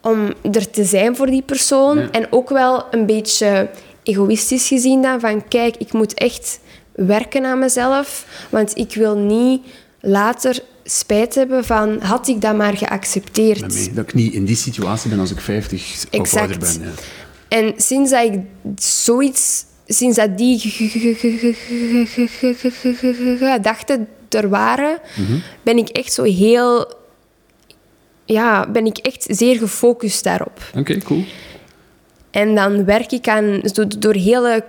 om er te zijn voor die persoon. Ja. En ook wel een beetje egoïstisch gezien dan, van kijk, ik moet echt werken aan mezelf, want ik wil niet later spijt hebben van had ik dat maar geaccepteerd. Dat ik niet in die situatie ben als ik 50 of ouder ben. Ja. En sinds dat ik zoiets, sinds dat die gedachten er waren, ben ik echt zo heel, ja, ben ik echt zeer gefocust daarop. Oké, cool. En dan werk ik aan, door, door hele,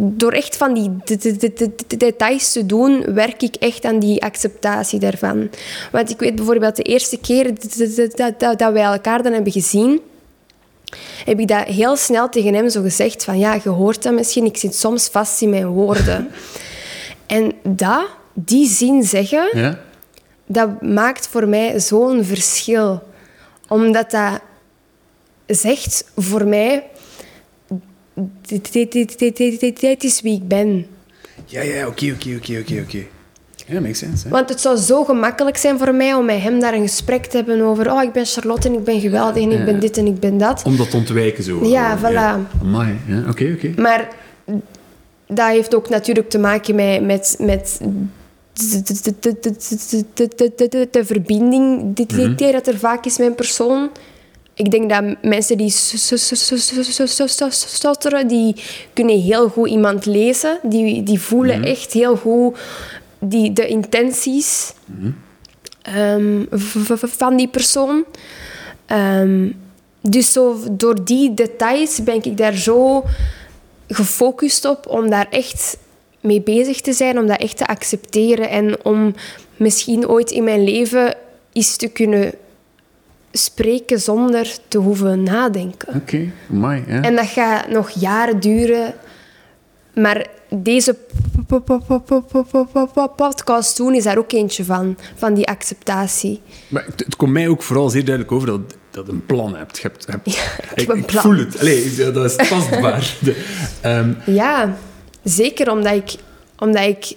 door echt van die de- de- de- de- de details te doen, werk ik echt aan die acceptatie daarvan. Want ik weet bijvoorbeeld de eerste keer dat wij elkaar dan hebben gezien, heb ik dat heel snel tegen hem zo gezegd van ja, je hoort dat misschien, ik zit soms vast in mijn woorden. en dat, die zin zeggen, Ja? dat maakt voor mij zo'n verschil. Omdat dat zegt voor mij, dit, dit, dit, dit, dit, is wie ik ben. Ja, ja, oké, oké, oké, oké, oké. Mm. Ja, makes sense. Hè? Want het zou zo gemakkelijk zijn voor mij om met hem daar een gesprek te hebben over. Oh, ik ben Charlotte en ik ben geweldig en ik ben dit en ik ben dat. Om dat te ontwijken zo. Ja, voilà. Oké, oké. Maar dat heeft ook natuurlijk te maken met, met, met de, de, de, de verbinding die, die, die, dat er vaak is mijn persoon. Ik denk dat mensen die stotteren, die kunnen heel goed iemand lezen. Die, die voelen echt heel goed die, de intenties. ehm, van die persoon. Ehm, dus zo, door die details ben ik daar zo gefocust op om daar echt mee bezig te zijn, om dat echt te accepteren en om misschien ooit in mijn leven iets te kunnen spreken zonder te hoeven nadenken. Oké, mooi. Ja. En dat gaat nog jaren duren. Maar deze podcast doen is daar ook eentje van. Van die acceptatie. Maar het, het komt mij ook vooral zeer duidelijk over dat, dat je een plan hebt. Je hebt, je hebt- Ja, ik heb een plan. voel het. Allee, dat is tastbaar. Ehm, Ja, zeker omdat ik, omdat ik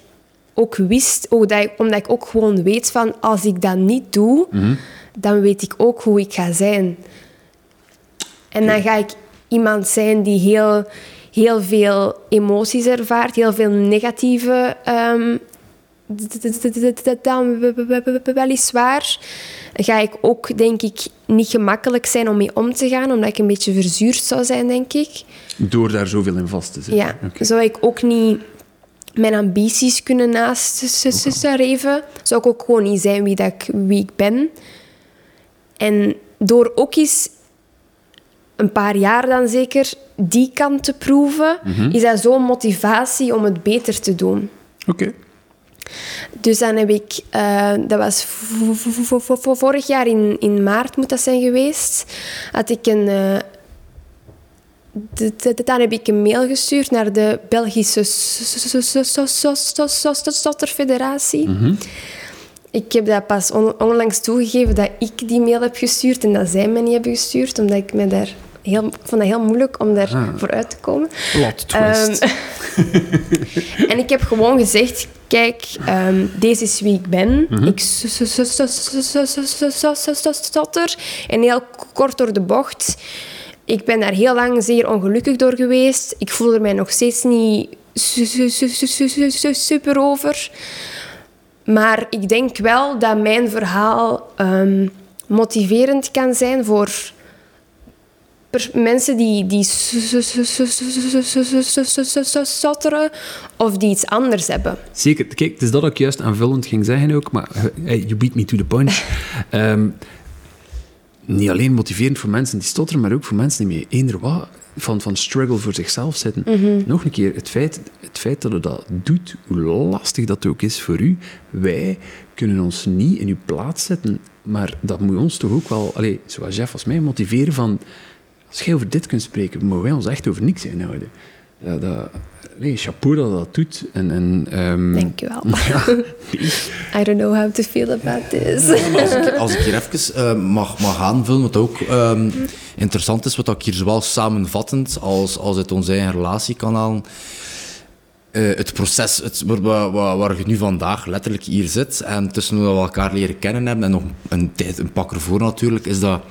ook wist... Oh, dat ik, omdat ik ook gewoon weet van... Als ik dat niet doe, dan weet ik ook hoe ik ga zijn. En dan ga ik iemand zijn die heel, heel veel emoties ervaart. Heel veel negatieve... d- dan we- we- we- we- weliswaar ga ik ook, denk ik, niet gemakkelijk zijn om mee om te gaan, omdat ik een beetje verzuurd zou zijn, denk ik. door daar zoveel in vast te zitten. Ja, zou ik ook niet mijn ambities kunnen nastreven. Zou ik ook gewoon niet zijn wie, dat ik, wie ik ben. En door ook eens een paar jaar dan zeker die kant te proeven, is dat zo'n motivatie om het beter te doen. Oké. Dus dan heb ik, eh, dat was vorig jaar in, in maart moet dat zijn geweest, had ik een, eh, d- dan heb ik een mail gestuurd naar de Belgische Stotterfederatie. Ik heb dat pas on- onlangs toegegeven dat ik die mail heb gestuurd en dat zij mij niet hebben gestuurd, omdat ik me daar heel, vond dat heel moeilijk om daar Ah. voor uit te komen. Plot twist. Ehm, en ik heb gewoon gezegd, kijk, ehm, deze is wie ik ben. Ik stotter. En heel kort door de bocht. Ik ben daar heel lang zeer ongelukkig door geweest. Ik voel er mij nog steeds niet su- su- su- su- su- su- su- super over. Maar ik denk wel dat mijn verhaal ehm, motiverend kan zijn voor mensen die, die stotteren of die iets anders hebben. Zeker. Kijk, het is dat ik juist aanvullend ging zeggen ook, maar hey, you beat me to the punch. Ehm, niet alleen motiverend voor mensen die stotteren, maar ook voor mensen die met eender wat van, van struggle voor zichzelf zitten. Nog een keer, het feit, het feit dat je dat doet, hoe lastig dat ook is voor u, wij kunnen ons niet in uw plaats zetten, maar dat moet ons toch ook wel, allez, zoals Jeff als mij, motiveren van, als jij over dit kunt spreken, mogen wij ons echt over niks inhouden. Dat, dat, nee, chapeau dat dat doet. En, en, ehm, Dank je wel. ja, I don't know how to feel about this. Als ik, als ik hier even eh, mag, mag aanvullen, wat ook ehm, interessant is, wat ik hier zowel samenvattend als, als uit onze eigen relatiekanaal, eh het proces het, waar, waar, je nu vandaag letterlijk hier zit en tussen hoe we elkaar leren kennen hebben en nog een tijd, een pak ervoor natuurlijk, is dat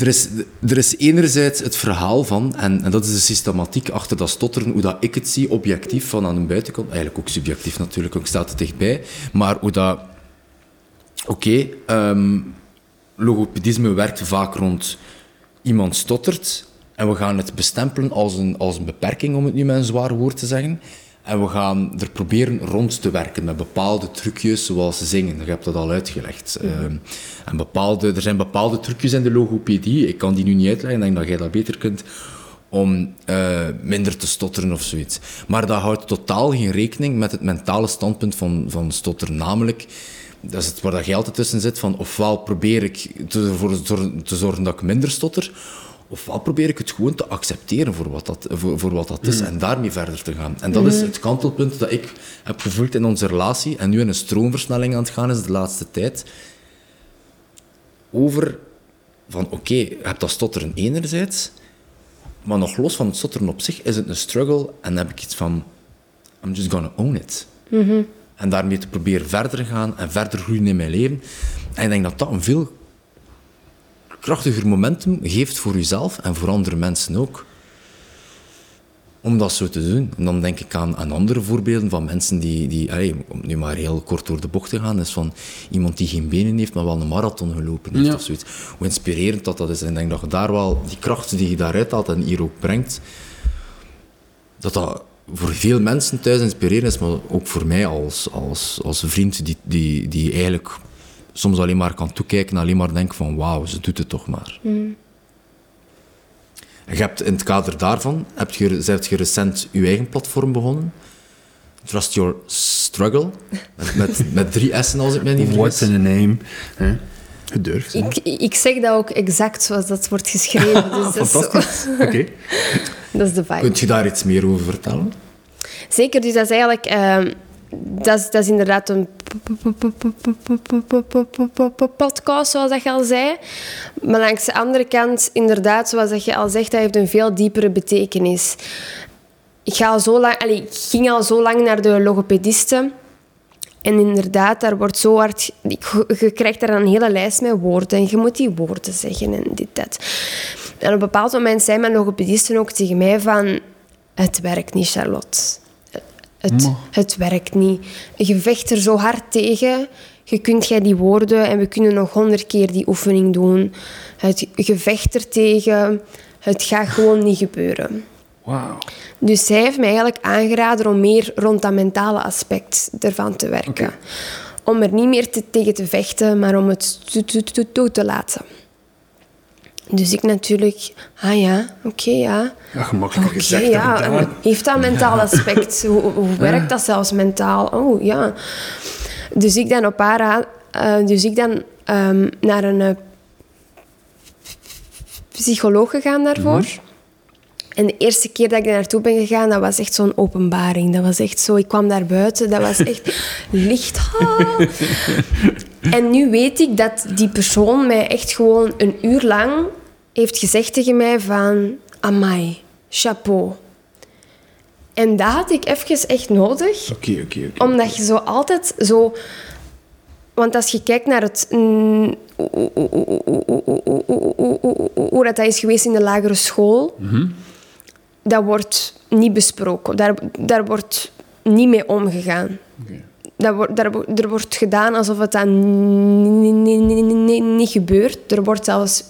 er is, er is enerzijds het verhaal van, en, dat is de systematiek achter dat stotteren, hoe dat ik het zie, objectief van aan de buitenkant, eigenlijk ook subjectief natuurlijk, ook staat het dichtbij, maar hoe dat... Oké, ehm, logopedisme werkt vaak rond iemand stottert en we gaan het bestempelen als een, als een beperking, om het nu met een zwaar woord te zeggen. En we gaan er proberen rond te werken met bepaalde trucjes, zoals zingen. Je hebt dat al uitgelegd. Ehm, en bepaalde, er zijn bepaalde trucjes in de logopedie. Ik kan die nu niet uitleggen, ik denk dat jij dat beter kunt. Om eh, minder te stotteren of zoiets. Maar dat houdt totaal geen rekening met het mentale standpunt van, van stotteren. Namelijk, dat is het waar dat je altijd tussen zit, van ofwel probeer ik te- ervoor te, zorgen dat ik minder stotter, ofwel probeer ik het gewoon te accepteren voor wat dat, voor, voor wat dat is en daarmee verder te gaan. En dat is het kantelpunt dat ik heb gevoeld in onze relatie en nu in een stroomversnelling aan het gaan is de laatste tijd. Over van oké, je hebt dat stotteren enerzijds, maar nog los van het stotteren op zich is het een struggle en dan heb ik iets van I'm just gonna own it. En daarmee te proberen verder gaan en verder groeien in mijn leven. En ik denk dat dat een veel krachtiger momentum geeft voor jezelf en voor andere mensen ook. Om dat zo te doen. En dan denk ik aan, aan andere voorbeelden van mensen die, die allee, om nu maar heel kort door de bocht te gaan, is van iemand die geen benen heeft, maar wel een marathon gelopen heeft Ja. of zoiets. Hoe inspirerend dat, dat is. En ik denk dat je daar wel, die kracht die je daaruit haalt en hier ook brengt, dat dat voor veel mensen thuis inspireren is, maar ook voor mij als, als, als vriend die, die, die eigenlijk soms alleen maar kan toekijken en alleen maar denkt van wauw, ze doet het toch maar. Mm. Je hebt in het kader daarvan, heb je, heb je recent je eigen platform begonnen. Trust Your Struggle. Met, met, drie S'en als ik mij niet What's vergis. in a name? Gedurfd. hè? Ik, ik zeg dat ook exact zoals dat wordt geschreven. Dus Fantastisch. Oké. dat is de vibe. Kunt je daar iets meer over vertellen? Zeker, dus dat is eigenlijk... ehm, dat, is, dat is inderdaad een podcast, zoals dat je al zei. Maar langs de andere kant, inderdaad, zoals dat je al zegt, dat heeft een veel diepere betekenis. Ik, ga al zo lang, allee, ik ging al zo lang naar de logopediste. En inderdaad, daar wordt zo hard... Je krijgt daar een hele lijst met woorden. En je moet die woorden zeggen en dit, dat. En op een bepaald moment zei mijn logopedisten ook tegen mij van... Het werkt niet, Charlotte. Het, het werkt niet. Je vecht er zo hard tegen. Je kunt jij die woorden en we kunnen nog honderd keer die oefening doen. Het, je vecht er tegen. Het gaat gewoon niet gebeuren. Dus zij heeft mij eigenlijk aangeraden om meer rond dat mentale aspect ervan te werken. Om er niet meer te, tegen te vechten, maar om het toe te, laten. Dus ik natuurlijk, ah ja, oké, ja. Ja, gemakkelijk Oké, gezegd ja. gedaan. Heeft dat mentaal aspect? Hoe, hoe werkt dat zelfs mentaal? Oh, ja. Dus ik dan op haar eh, dus ik dan ehm, naar een eh, psycholoog gegaan daarvoor. En de eerste keer dat ik daar naartoe ben gegaan, dat was echt zo'n openbaring. Dat was echt zo, ik kwam daar buiten, dat was echt licht. En nu weet ik dat die persoon mij echt gewoon een uur lang heeft gezegd tegen mij van... Amai, chapeau. En dat had ik even echt nodig. Oké, oké, oké. Omdat je zo altijd zo... Want als je kijkt naar het... Hoe dat is geweest in de lagere school... Dat wordt niet besproken. Daar, daar wordt niet mee omgegaan. Dat wordt, daar, er wordt gedaan alsof het dan niet, niet, niet, niet, niet gebeurt. Er wordt zelfs...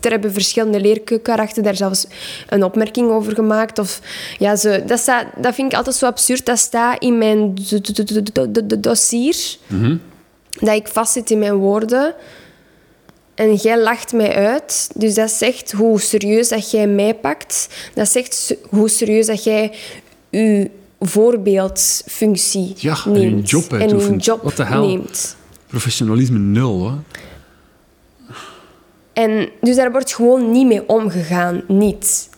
Er hebben verschillende leerkrachten daar zelfs een opmerking over gemaakt. Of, ja, ze, dat, staat, dat vind ik altijd zo absurd. Dat staat in mijn dossier. Dat ik vastzit in mijn woorden. En jij lacht mij uit. Dus dat zegt hoe serieus dat jij mij pakt. Dat zegt hoe serieus dat jij je voorbeeldfunctie Ja, en neemt. je job en uitoefent. job What the hell? neemt. Professionalisme nul, hè? En dus daar wordt gewoon niet mee omgegaan. Niet.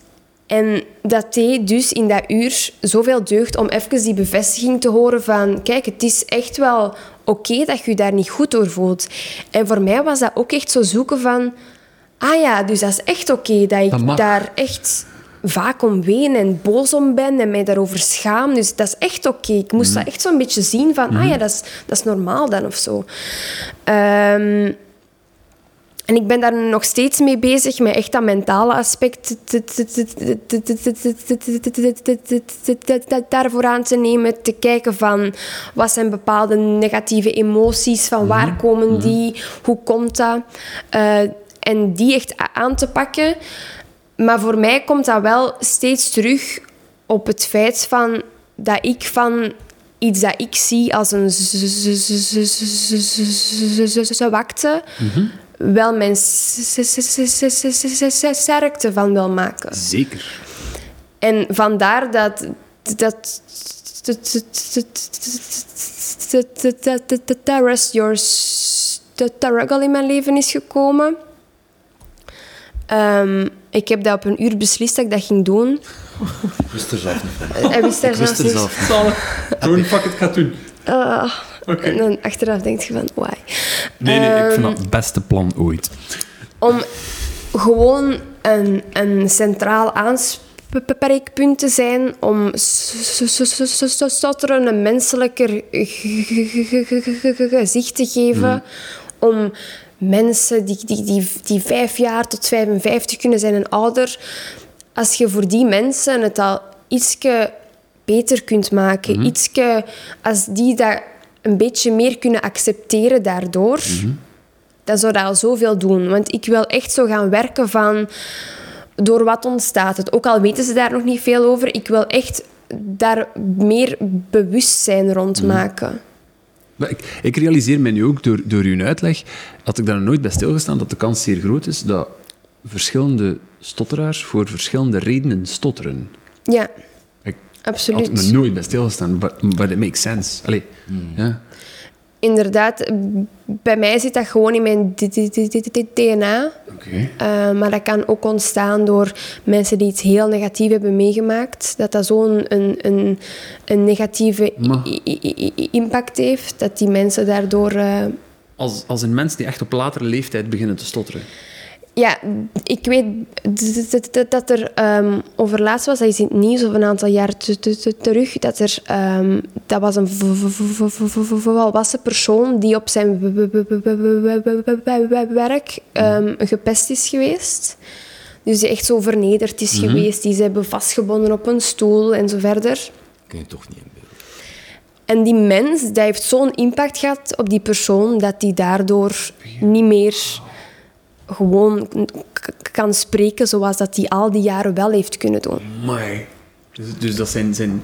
En dat deed dus in dat uur zoveel deugd om even die bevestiging te horen van... Kijk, het is echt wel oké dat je je daar niet goed door voelt. En voor mij was dat ook echt zo zoeken van... Ah ja, dus dat is echt oké dat Dat ik daar echt vaak om ween en boos om ben en mij daarover schaam. Dus dat is echt oké. Ik moest dat echt zo'n beetje zien van... Ah ja, dat is, dat is normaal dan of zo. Ehm... En ik ben daar nog steeds mee bezig, met echt dat mentale aspect daarvoor aan te nemen. Te kijken van, wat zijn bepaalde negatieve emoties, van waar komen die, hoe komt dat? Eh, en die echt aan te pakken. Maar voor mij komt dat wel steeds terug op het feit van, dat ik van iets dat ik zie als een z- z- z- wel mijn sterkte van wil maken. Zeker. En vandaar dat dat dat Rest Your Struggle in mijn leven is gekomen. Ehm, ik heb dat op een uur beslist dat ik dat ging doen. Ik wist er zelf niet van. Hij wist daar Ik wist er zelf niet. Gewoon fuck het doen. Ah, En dan achteraf denk je van, why? Nee, nee, ik vind Ehm, dat het beste plan ooit. om gewoon een, een centraal aanspreekpunt te zijn, om stotteren een menselijker gezicht te geven, om mensen die, die, die, die vijf jaar tot 55 kunnen zijn en ouder, als je voor die mensen het al ietsje beter kunt maken, ietsje, als die dat een beetje meer kunnen accepteren daardoor, dan zou dat al zoveel doen. Want ik wil echt zo gaan werken van... Door wat ontstaat het? Ook al weten ze daar nog niet veel over. Ik wil echt daar meer bewustzijn rond maken. Maar ik, ik realiseer mij nu ook door, door uw uitleg, had ik daar nooit bij stilgestaan, dat de kans zeer groot is dat verschillende stotteraars voor verschillende redenen stotteren. Ja, Ik absoluut. had er nog nooit bij stilgestaan, but, but it makes sense. Allee, ja. Inderdaad, bij mij zit dat gewoon in mijn DNA. Oké. Uh, maar dat kan ook ontstaan door mensen die iets heel negatief hebben meegemaakt. Dat dat zo'n een, een, een negatieve impact heeft, dat die mensen daardoor... eh, Als, als een mens die echt op latere leeftijd beginnen te stotteren. Ja, ik weet dat er ehm over laatst was, dat is in het nieuws of een aantal jaar te- te- te- terug, dat er, ehm, dat was een volwassen persoon die op zijn werk ehm, gepest is geweest. Dus die echt zo vernederd is geweest, die ze hebben vastgebonden op een stoel en zo verder. Kun je toch niet inbeelden. En die mens, dat heeft zo'n impact gehad op die persoon, dat die daardoor niet meer gewoon kan spreken zoals dat hij al die jaren wel heeft kunnen doen. Maar Dus, dus, dat zijn, zijn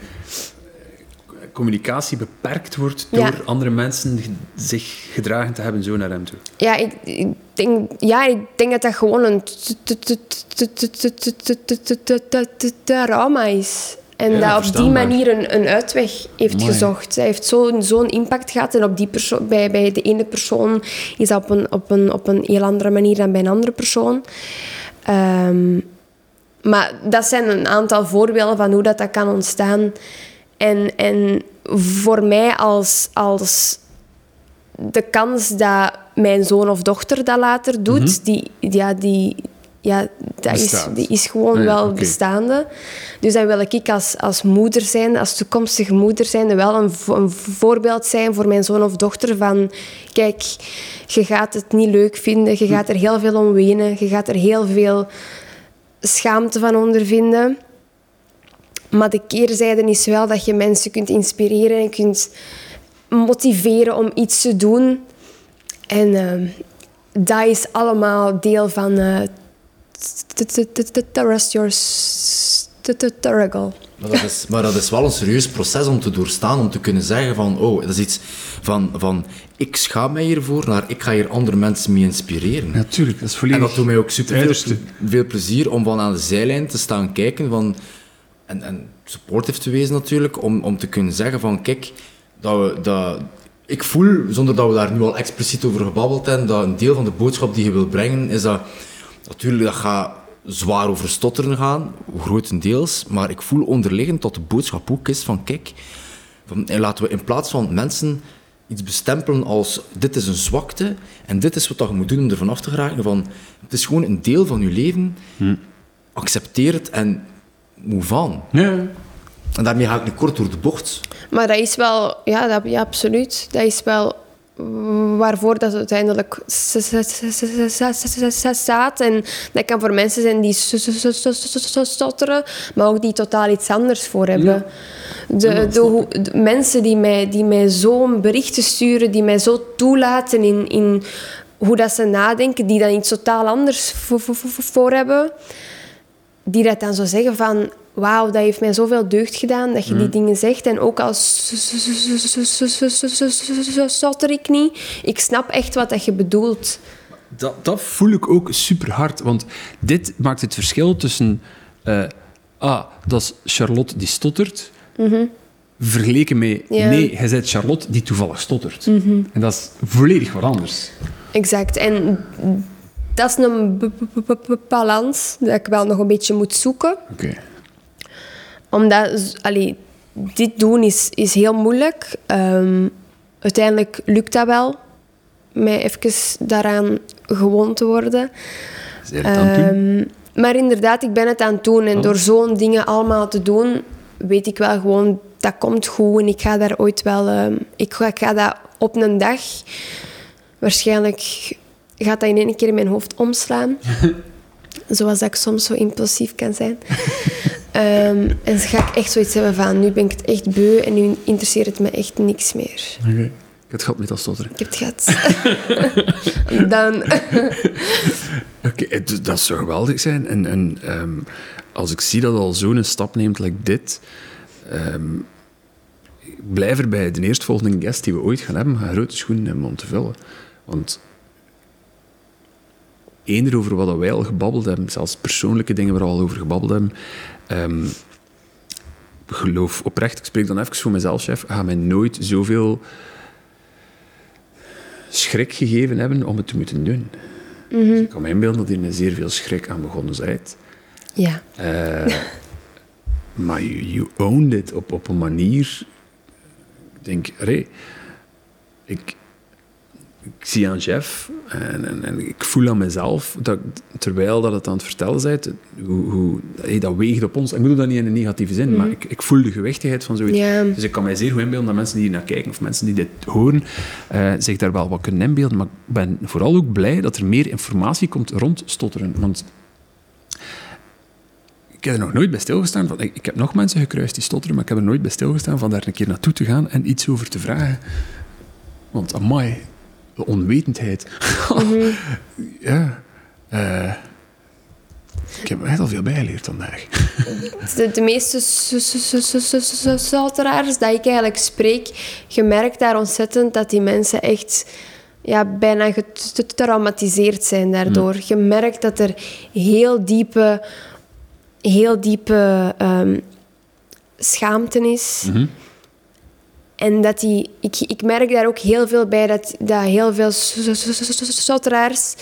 communicatie beperkt wordt door andere mensen zich gedragen te hebben zo naar hem toe. Ja, ik, denk, ja, ik denk dat dat gewoon een trauma is. En Ja, dat op die manier een, een uitweg heeft gezocht. Hij heeft zo'n zo'n impact gehad. En op die perso- bij, bij de ene persoon is dat op een, op, een, op een heel andere manier dan bij een andere persoon. Ehm, maar dat zijn een aantal voorbeelden van hoe dat, dat kan ontstaan. En, en voor mij als, als de kans dat mijn zoon of dochter dat later doet, die, ja, die, ja, dat is, die is gewoon Ah ja, wel bestaande. Dus dan wil ik als, als moeder zijn, als toekomstige moeder zijn, wel een, een voorbeeld zijn voor mijn zoon of dochter van... Kijk, je gaat het niet leuk vinden, je gaat er heel veel om wenen, je gaat er heel veel schaamte van ondervinden. Maar de keerzijde is wel dat je mensen kunt inspireren en kunt motiveren om iets te doen. En ehm, dat is allemaal deel van eh, t- t- t- t- the rest your. Maar dat, is, maar dat is wel een serieus proces om te doorstaan, om te kunnen zeggen van, oh, dat is iets van, van ik schaam mij hiervoor, naar ik ga hier andere mensen mee inspireren. Natuurlijk, dat is volledig... En dat doet mij ook super veel, veel plezier om van aan de zijlijn te staan kijken van, en, en supportive te wezen natuurlijk, om, om te kunnen zeggen van kijk, dat we, dat, ik voel, zonder dat we daar nu al expliciet over gebabbeld hebben, dat een deel van de boodschap die je wil brengen, is dat natuurlijk dat gaat zwaar over stotteren gaan, grotendeels, maar ik voel onderliggend dat de boodschap ook is van kijk, van, en laten we in plaats van mensen iets bestempelen als dit is een zwakte en dit is wat je moet doen om ervan af te geraken, van het is gewoon een deel van je leven, accepteer het en move on. Ja. En daarmee ga ik niet kort door de bocht. Maar dat is wel, ja, dat, ja absoluut. Dat is wel waarvoor dat uiteindelijk s- s- staat. En dat kan voor mensen zijn die stotteren, maar ook die totaal iets anders voor hebben. De, de, mensen die mij, die mij zo'n berichten sturen, die mij zo toelaten in, in hoe dat ze nadenken, die dan iets totaal anders voor, voor, voor, voor hebben, die dat dan zo zeggen van... Wauw, dat heeft mij zoveel deugd gedaan dat je die dingen zegt. En ook als stotter ik niet. Ik snap echt wat dat je bedoelt. Dat, dat voel ik ook super hard, want dit maakt het verschil tussen. eh, ah, dat is Charlotte die stottert. Vergeleken met. Ja. Nee, jij bent Charlotte die toevallig stottert. En dat is volledig wat anders. Exact. En dat is een balans dat ik wel nog een beetje moet zoeken. Oké. Omdat, allee, dit doen is, is heel moeilijk. Ehm, uiteindelijk lukt dat wel. Mij even daaraan gewoon te worden. Is het doen? Ehm, maar inderdaad, ik ben het aan het doen. En door zo'n dingen allemaal te doen, weet ik wel gewoon, dat komt goed. En ik ga daar ooit wel... ehm, ik, ga, ik ga dat op een dag... Waarschijnlijk gaat dat in één keer in mijn hoofd omslaan. Zoals dat ik soms zo impulsief kan zijn. Ehm, en dan ga ik echt zoiets hebben van, nu ben ik het echt beu en nu interesseert het me echt niks meer. Oké. Ik heb het gehad met dat stotteren. Ik heb het gehad. Dan... Oké, dat zou geweldig zijn. En, en ehm, als ik zie dat al zo'n stap neemt like dit, Ehm, ik blijf erbij. De eerstvolgende guest die we ooit gaan hebben, gaat grote schoenen hebben om te vullen. Want eender over wat wij al gebabbeld hebben, zelfs persoonlijke dingen waar we al over gebabbeld hebben, ehm, geloof oprecht, ik spreek dan even voor mezelf, chef, ga mij nooit zoveel schrik gegeven hebben om het te moeten doen. Dus ik kan me inbeelden dat hier zeer veel schrik aan begonnen zijt. Ja. Eh, maar you, you owned it op, op een manier. Ik denk, allee, ik, ik zie aan Jeff en, en, en ik voel aan mezelf, dat, terwijl dat het aan het vertellen bent, hoe, hoe, hey, dat weegt op ons. Ik bedoel dat niet in een negatieve zin, maar ik, ik voel de gewichtigheid van zoiets. Dus ik kan mij zeer goed inbeelden dat mensen die hier naar kijken of mensen die dit horen, eh, zich daar wel wat kunnen inbeelden. Maar ik ben vooral ook blij dat er meer informatie komt rond stotteren. Want ik heb er nog nooit bij stilgestaan. Van, ik heb nog mensen gekruist die stotteren, maar ik heb er nooit bij stilgestaan van daar een keer naartoe te gaan en iets over te vragen. Want, amai, de onwetendheid. ja. eh, ik heb echt al veel bijgeleerd vandaag. De, de meeste stotteraars dat ik eigenlijk spreek, je merkt daar ontzettend dat die mensen echt ja, bijna getraumatiseerd zijn daardoor. Je merkt dat er heel diepe, heel diepe ehm, schaamte is. En dat die, ik, ik merk daar ook heel veel bij dat, dat heel veel stotteraars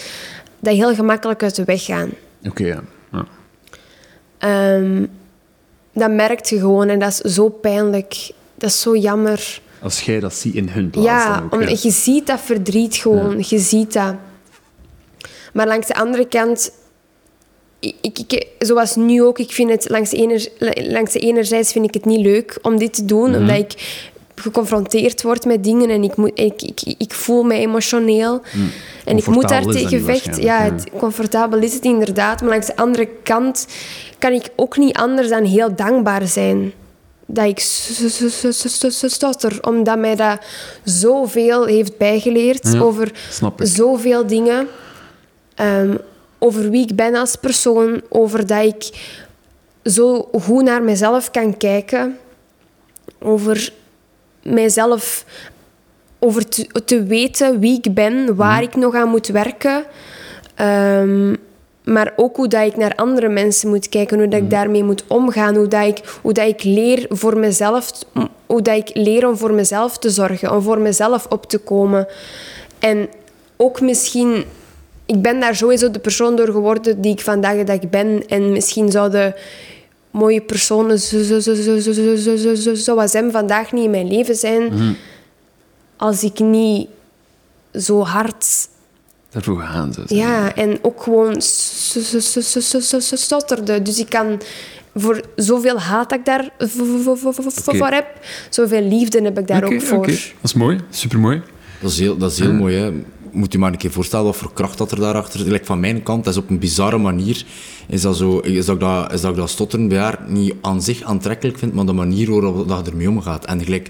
dat heel gemakkelijk uit de weg gaan. Oké, ja. ja. Ehm, dat merkt je gewoon en dat is zo pijnlijk. Dat is zo jammer. Als jij dat ziet in hun plaats Ja, dan ook. om, ja. je ziet dat verdriet gewoon. Je ziet dat. Maar langs de andere kant... Ik, ik, zoals nu ook, ik vind het langs de, ener, langs de enerzijds vind ik het niet leuk om dit te doen, Mhm. omdat ik geconfronteerd word met dingen en ik, moet, ik, ik, ik voel me emotioneel. En ik moet daar tegen vechten. Ja, het, comfortabel is het inderdaad. Maar langs de andere kant kan ik ook niet anders dan heel dankbaar zijn dat ik stotter. Omdat mij dat zoveel heeft bijgeleerd Ja, over zoveel dingen. Ehm, over wie ik ben als persoon. Over dat ik zo goed naar mezelf kan kijken. Over mijzelf... Over te, te weten wie ik ben, waar ik nog aan moet werken. Ehm, maar ook hoe dat ik naar andere mensen moet kijken, hoe dat ik daarmee moet omgaan, hoe dat ik, hoe dat ik leer voor mezelf, hoe dat ik leer om voor mezelf te zorgen, om voor mezelf op te komen. En ook misschien, ik ben daar sowieso de persoon door geworden die ik vandaag de dag ben. En misschien zouden mooie personen zoals hem vandaag niet in mijn leven zijn. Als ik niet zo hard... Daarvoor gaan zou. Ja, en ook gewoon stotterde. Dus ik kan voor zoveel haat dat ik daar voor heb, zoveel liefde heb ik daar ook voor. Dat is mooi, supermooi. Dat is heel, dat is heel mooi, hè moet je maar een keer voorstellen wat voor kracht dat er daarachter zit. Like van mijn kant, dat is op een bizarre manier, is dat, zo, is dat, ik dat, is dat ik dat stotteren bij haar niet aan zich aantrekkelijk vind, maar de manier waarop dat je ermee omgaat. En gelijk,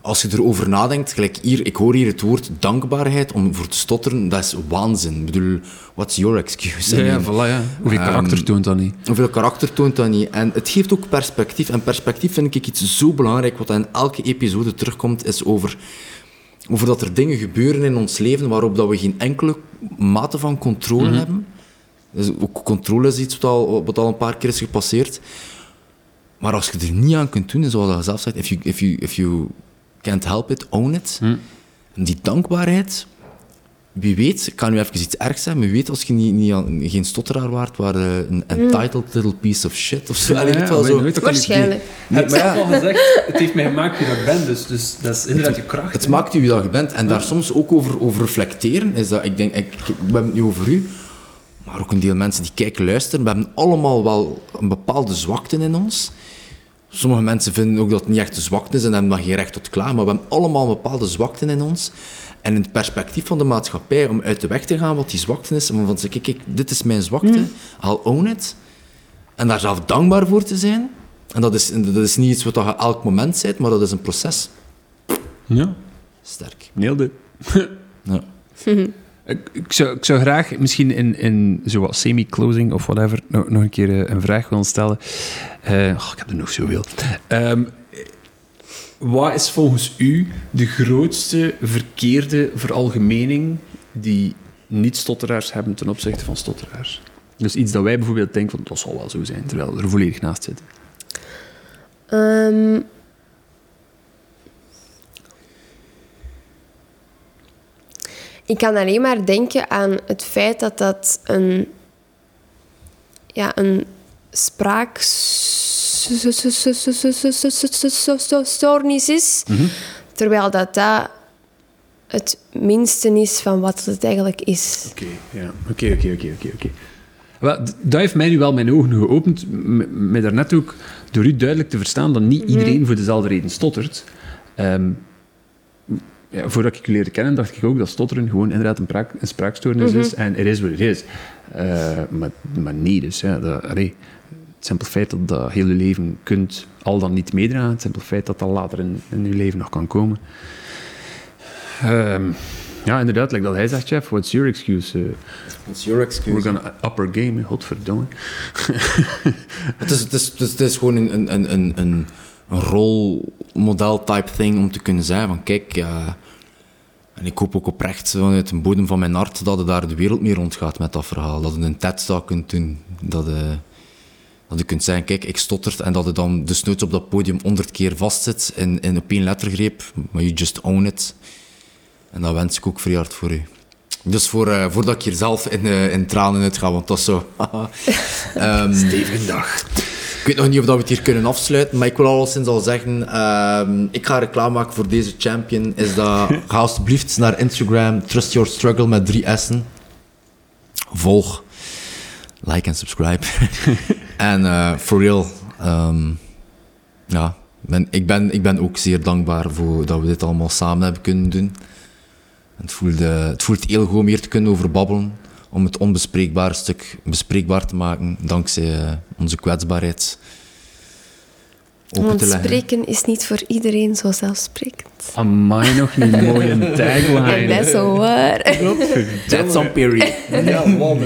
als je erover nadenkt, gelijk hier, ik hoor hier het woord dankbaarheid om voor te stotteren, dat is waanzin. Ik bedoel, what's your excuse? Ja, voilà, ja. Hoeveel karakter Ehm, toont dat niet? Hoeveel karakter toont dat niet? En het geeft ook perspectief. En perspectief vind ik iets zo belangrijk, wat in elke episode terugkomt, is over, over dat er dingen gebeuren in ons leven waarop dat we geen enkele mate van controle hebben. Dus ook controle is iets wat al, wat al een paar keer is gepasseerd. Maar als je er niet aan kunt doen, zoals je zelf zegt, if you, if you, if you can't help it, own it. En die dankbaarheid, wie weet, ik kan nu even iets ergs zeggen, maar wie weet als je niet, niet geen stotteraar waard, waar eh, een entitled little piece of shit of zo. Allee, weet je wel, zo. Waarschijnlijk. Nee, maar ja, al gezegd, het heeft mij gemaakt wie dat ik ben, dus, dus dat is inderdaad je kracht. het maakt u wie dat je bent. En daar soms ook over, over reflecteren, is dat, ik denk, ik, hebben het nu over u, maar ook een deel mensen die kijken, luisteren, we hebben allemaal wel een bepaalde zwakte in ons. Sommige mensen vinden ook dat het niet echt een zwakte is en hebben dan geen recht tot klaar, maar we hebben allemaal een bepaalde zwakte in ons. En in het perspectief van de maatschappij, om uit de weg te gaan wat die zwakte is, om van te zeggen, kijk, dit is mijn zwakte, I'll own it. En daar zelf dankbaar voor te zijn. En dat is, dat is niet iets wat je elk moment zet, maar dat is een proces. Ja, Sterk. it. Ja. Ik, ik, zou, ik zou graag misschien in, in zo semi-closing of whatever nog, nog een keer eh, een vraag willen stellen. Eh, oh, ik heb er nog zoveel. Ehm, wat is volgens u de grootste verkeerde veralgemening die niet-stotteraars hebben ten opzichte van stotteraars? Dus iets dat wij bijvoorbeeld denken van dat zal wel zo zijn, terwijl we er volledig naast zitten. Ehm, ik kan alleen maar denken aan het feit dat dat een, ja, een spraakstoornis is, terwijl dat dat het minste is van wat het eigenlijk is. Oké, ja. Oké, oké, oké, oké, Dat heeft mij nu wel mijn ogen geopend. Met daarnet ook door u duidelijk te verstaan dat niet iedereen voor dezelfde reden stottert. Ehm, ja, voordat ik u leerde kennen, dacht ik ook dat stotteren gewoon inderdaad een, praak- een spraakstoornis is. En het is wat het is. Eh, maar, maar nee, dus. Ja, dat, allee, het simpel feit dat dat heel je leven kunt al dan niet meedragen, het simpel feit dat dat later in, in je leven nog kan komen. Ehm, ja, inderdaad, like dat hij zegt, chef, what's your excuse? Eh, What's your excuse? We're gonna up our game, godverdomme. Het is, het is, het is, het is gewoon een, een, een, een, een rolmodel type thing om te kunnen zeggen van kijk, en ik hoop ook oprecht vanuit de bodem van mijn hart dat je daar de wereld mee rondgaat met dat verhaal. Dat je een TED-talk kunt doen, dat je, dat je kunt zeggen, kijk, ik stottert en dat je dan dus nooit op dat podium honderd keer vastzit in, in op één lettergreep, maar you just own it. En dat wens ik ook vrij hard voor u. Dus voor, eh, voordat ik hier zelf in, eh, in tranen uit ga, want dat is zo... Ehm, Stevige dag. ik weet nog niet of dat we het hier kunnen afsluiten, maar ik wil alleszins al zeggen, ehm, ik ga reclame maken voor deze champion, is dat, ga alsjeblieft naar Instagram, Trust Your Struggle met drie S'en. Volg, like en subscribe. en eh, for real, ehm, ja, ben, ik, ben, ik ben ook zeer dankbaar voor dat we dit allemaal samen hebben kunnen doen. Het voelt, eh, het voelt heel goed om hier te kunnen over babbelen. Om het onbespreekbare stuk bespreekbaar te maken. Dankzij eh, onze kwetsbaarheid. Open Want te leggen. spreken is niet voor iedereen zo zelfsprekend. Amai, nog niet mooi een En tagline. dat is zo waar. That's on period. Ja, man,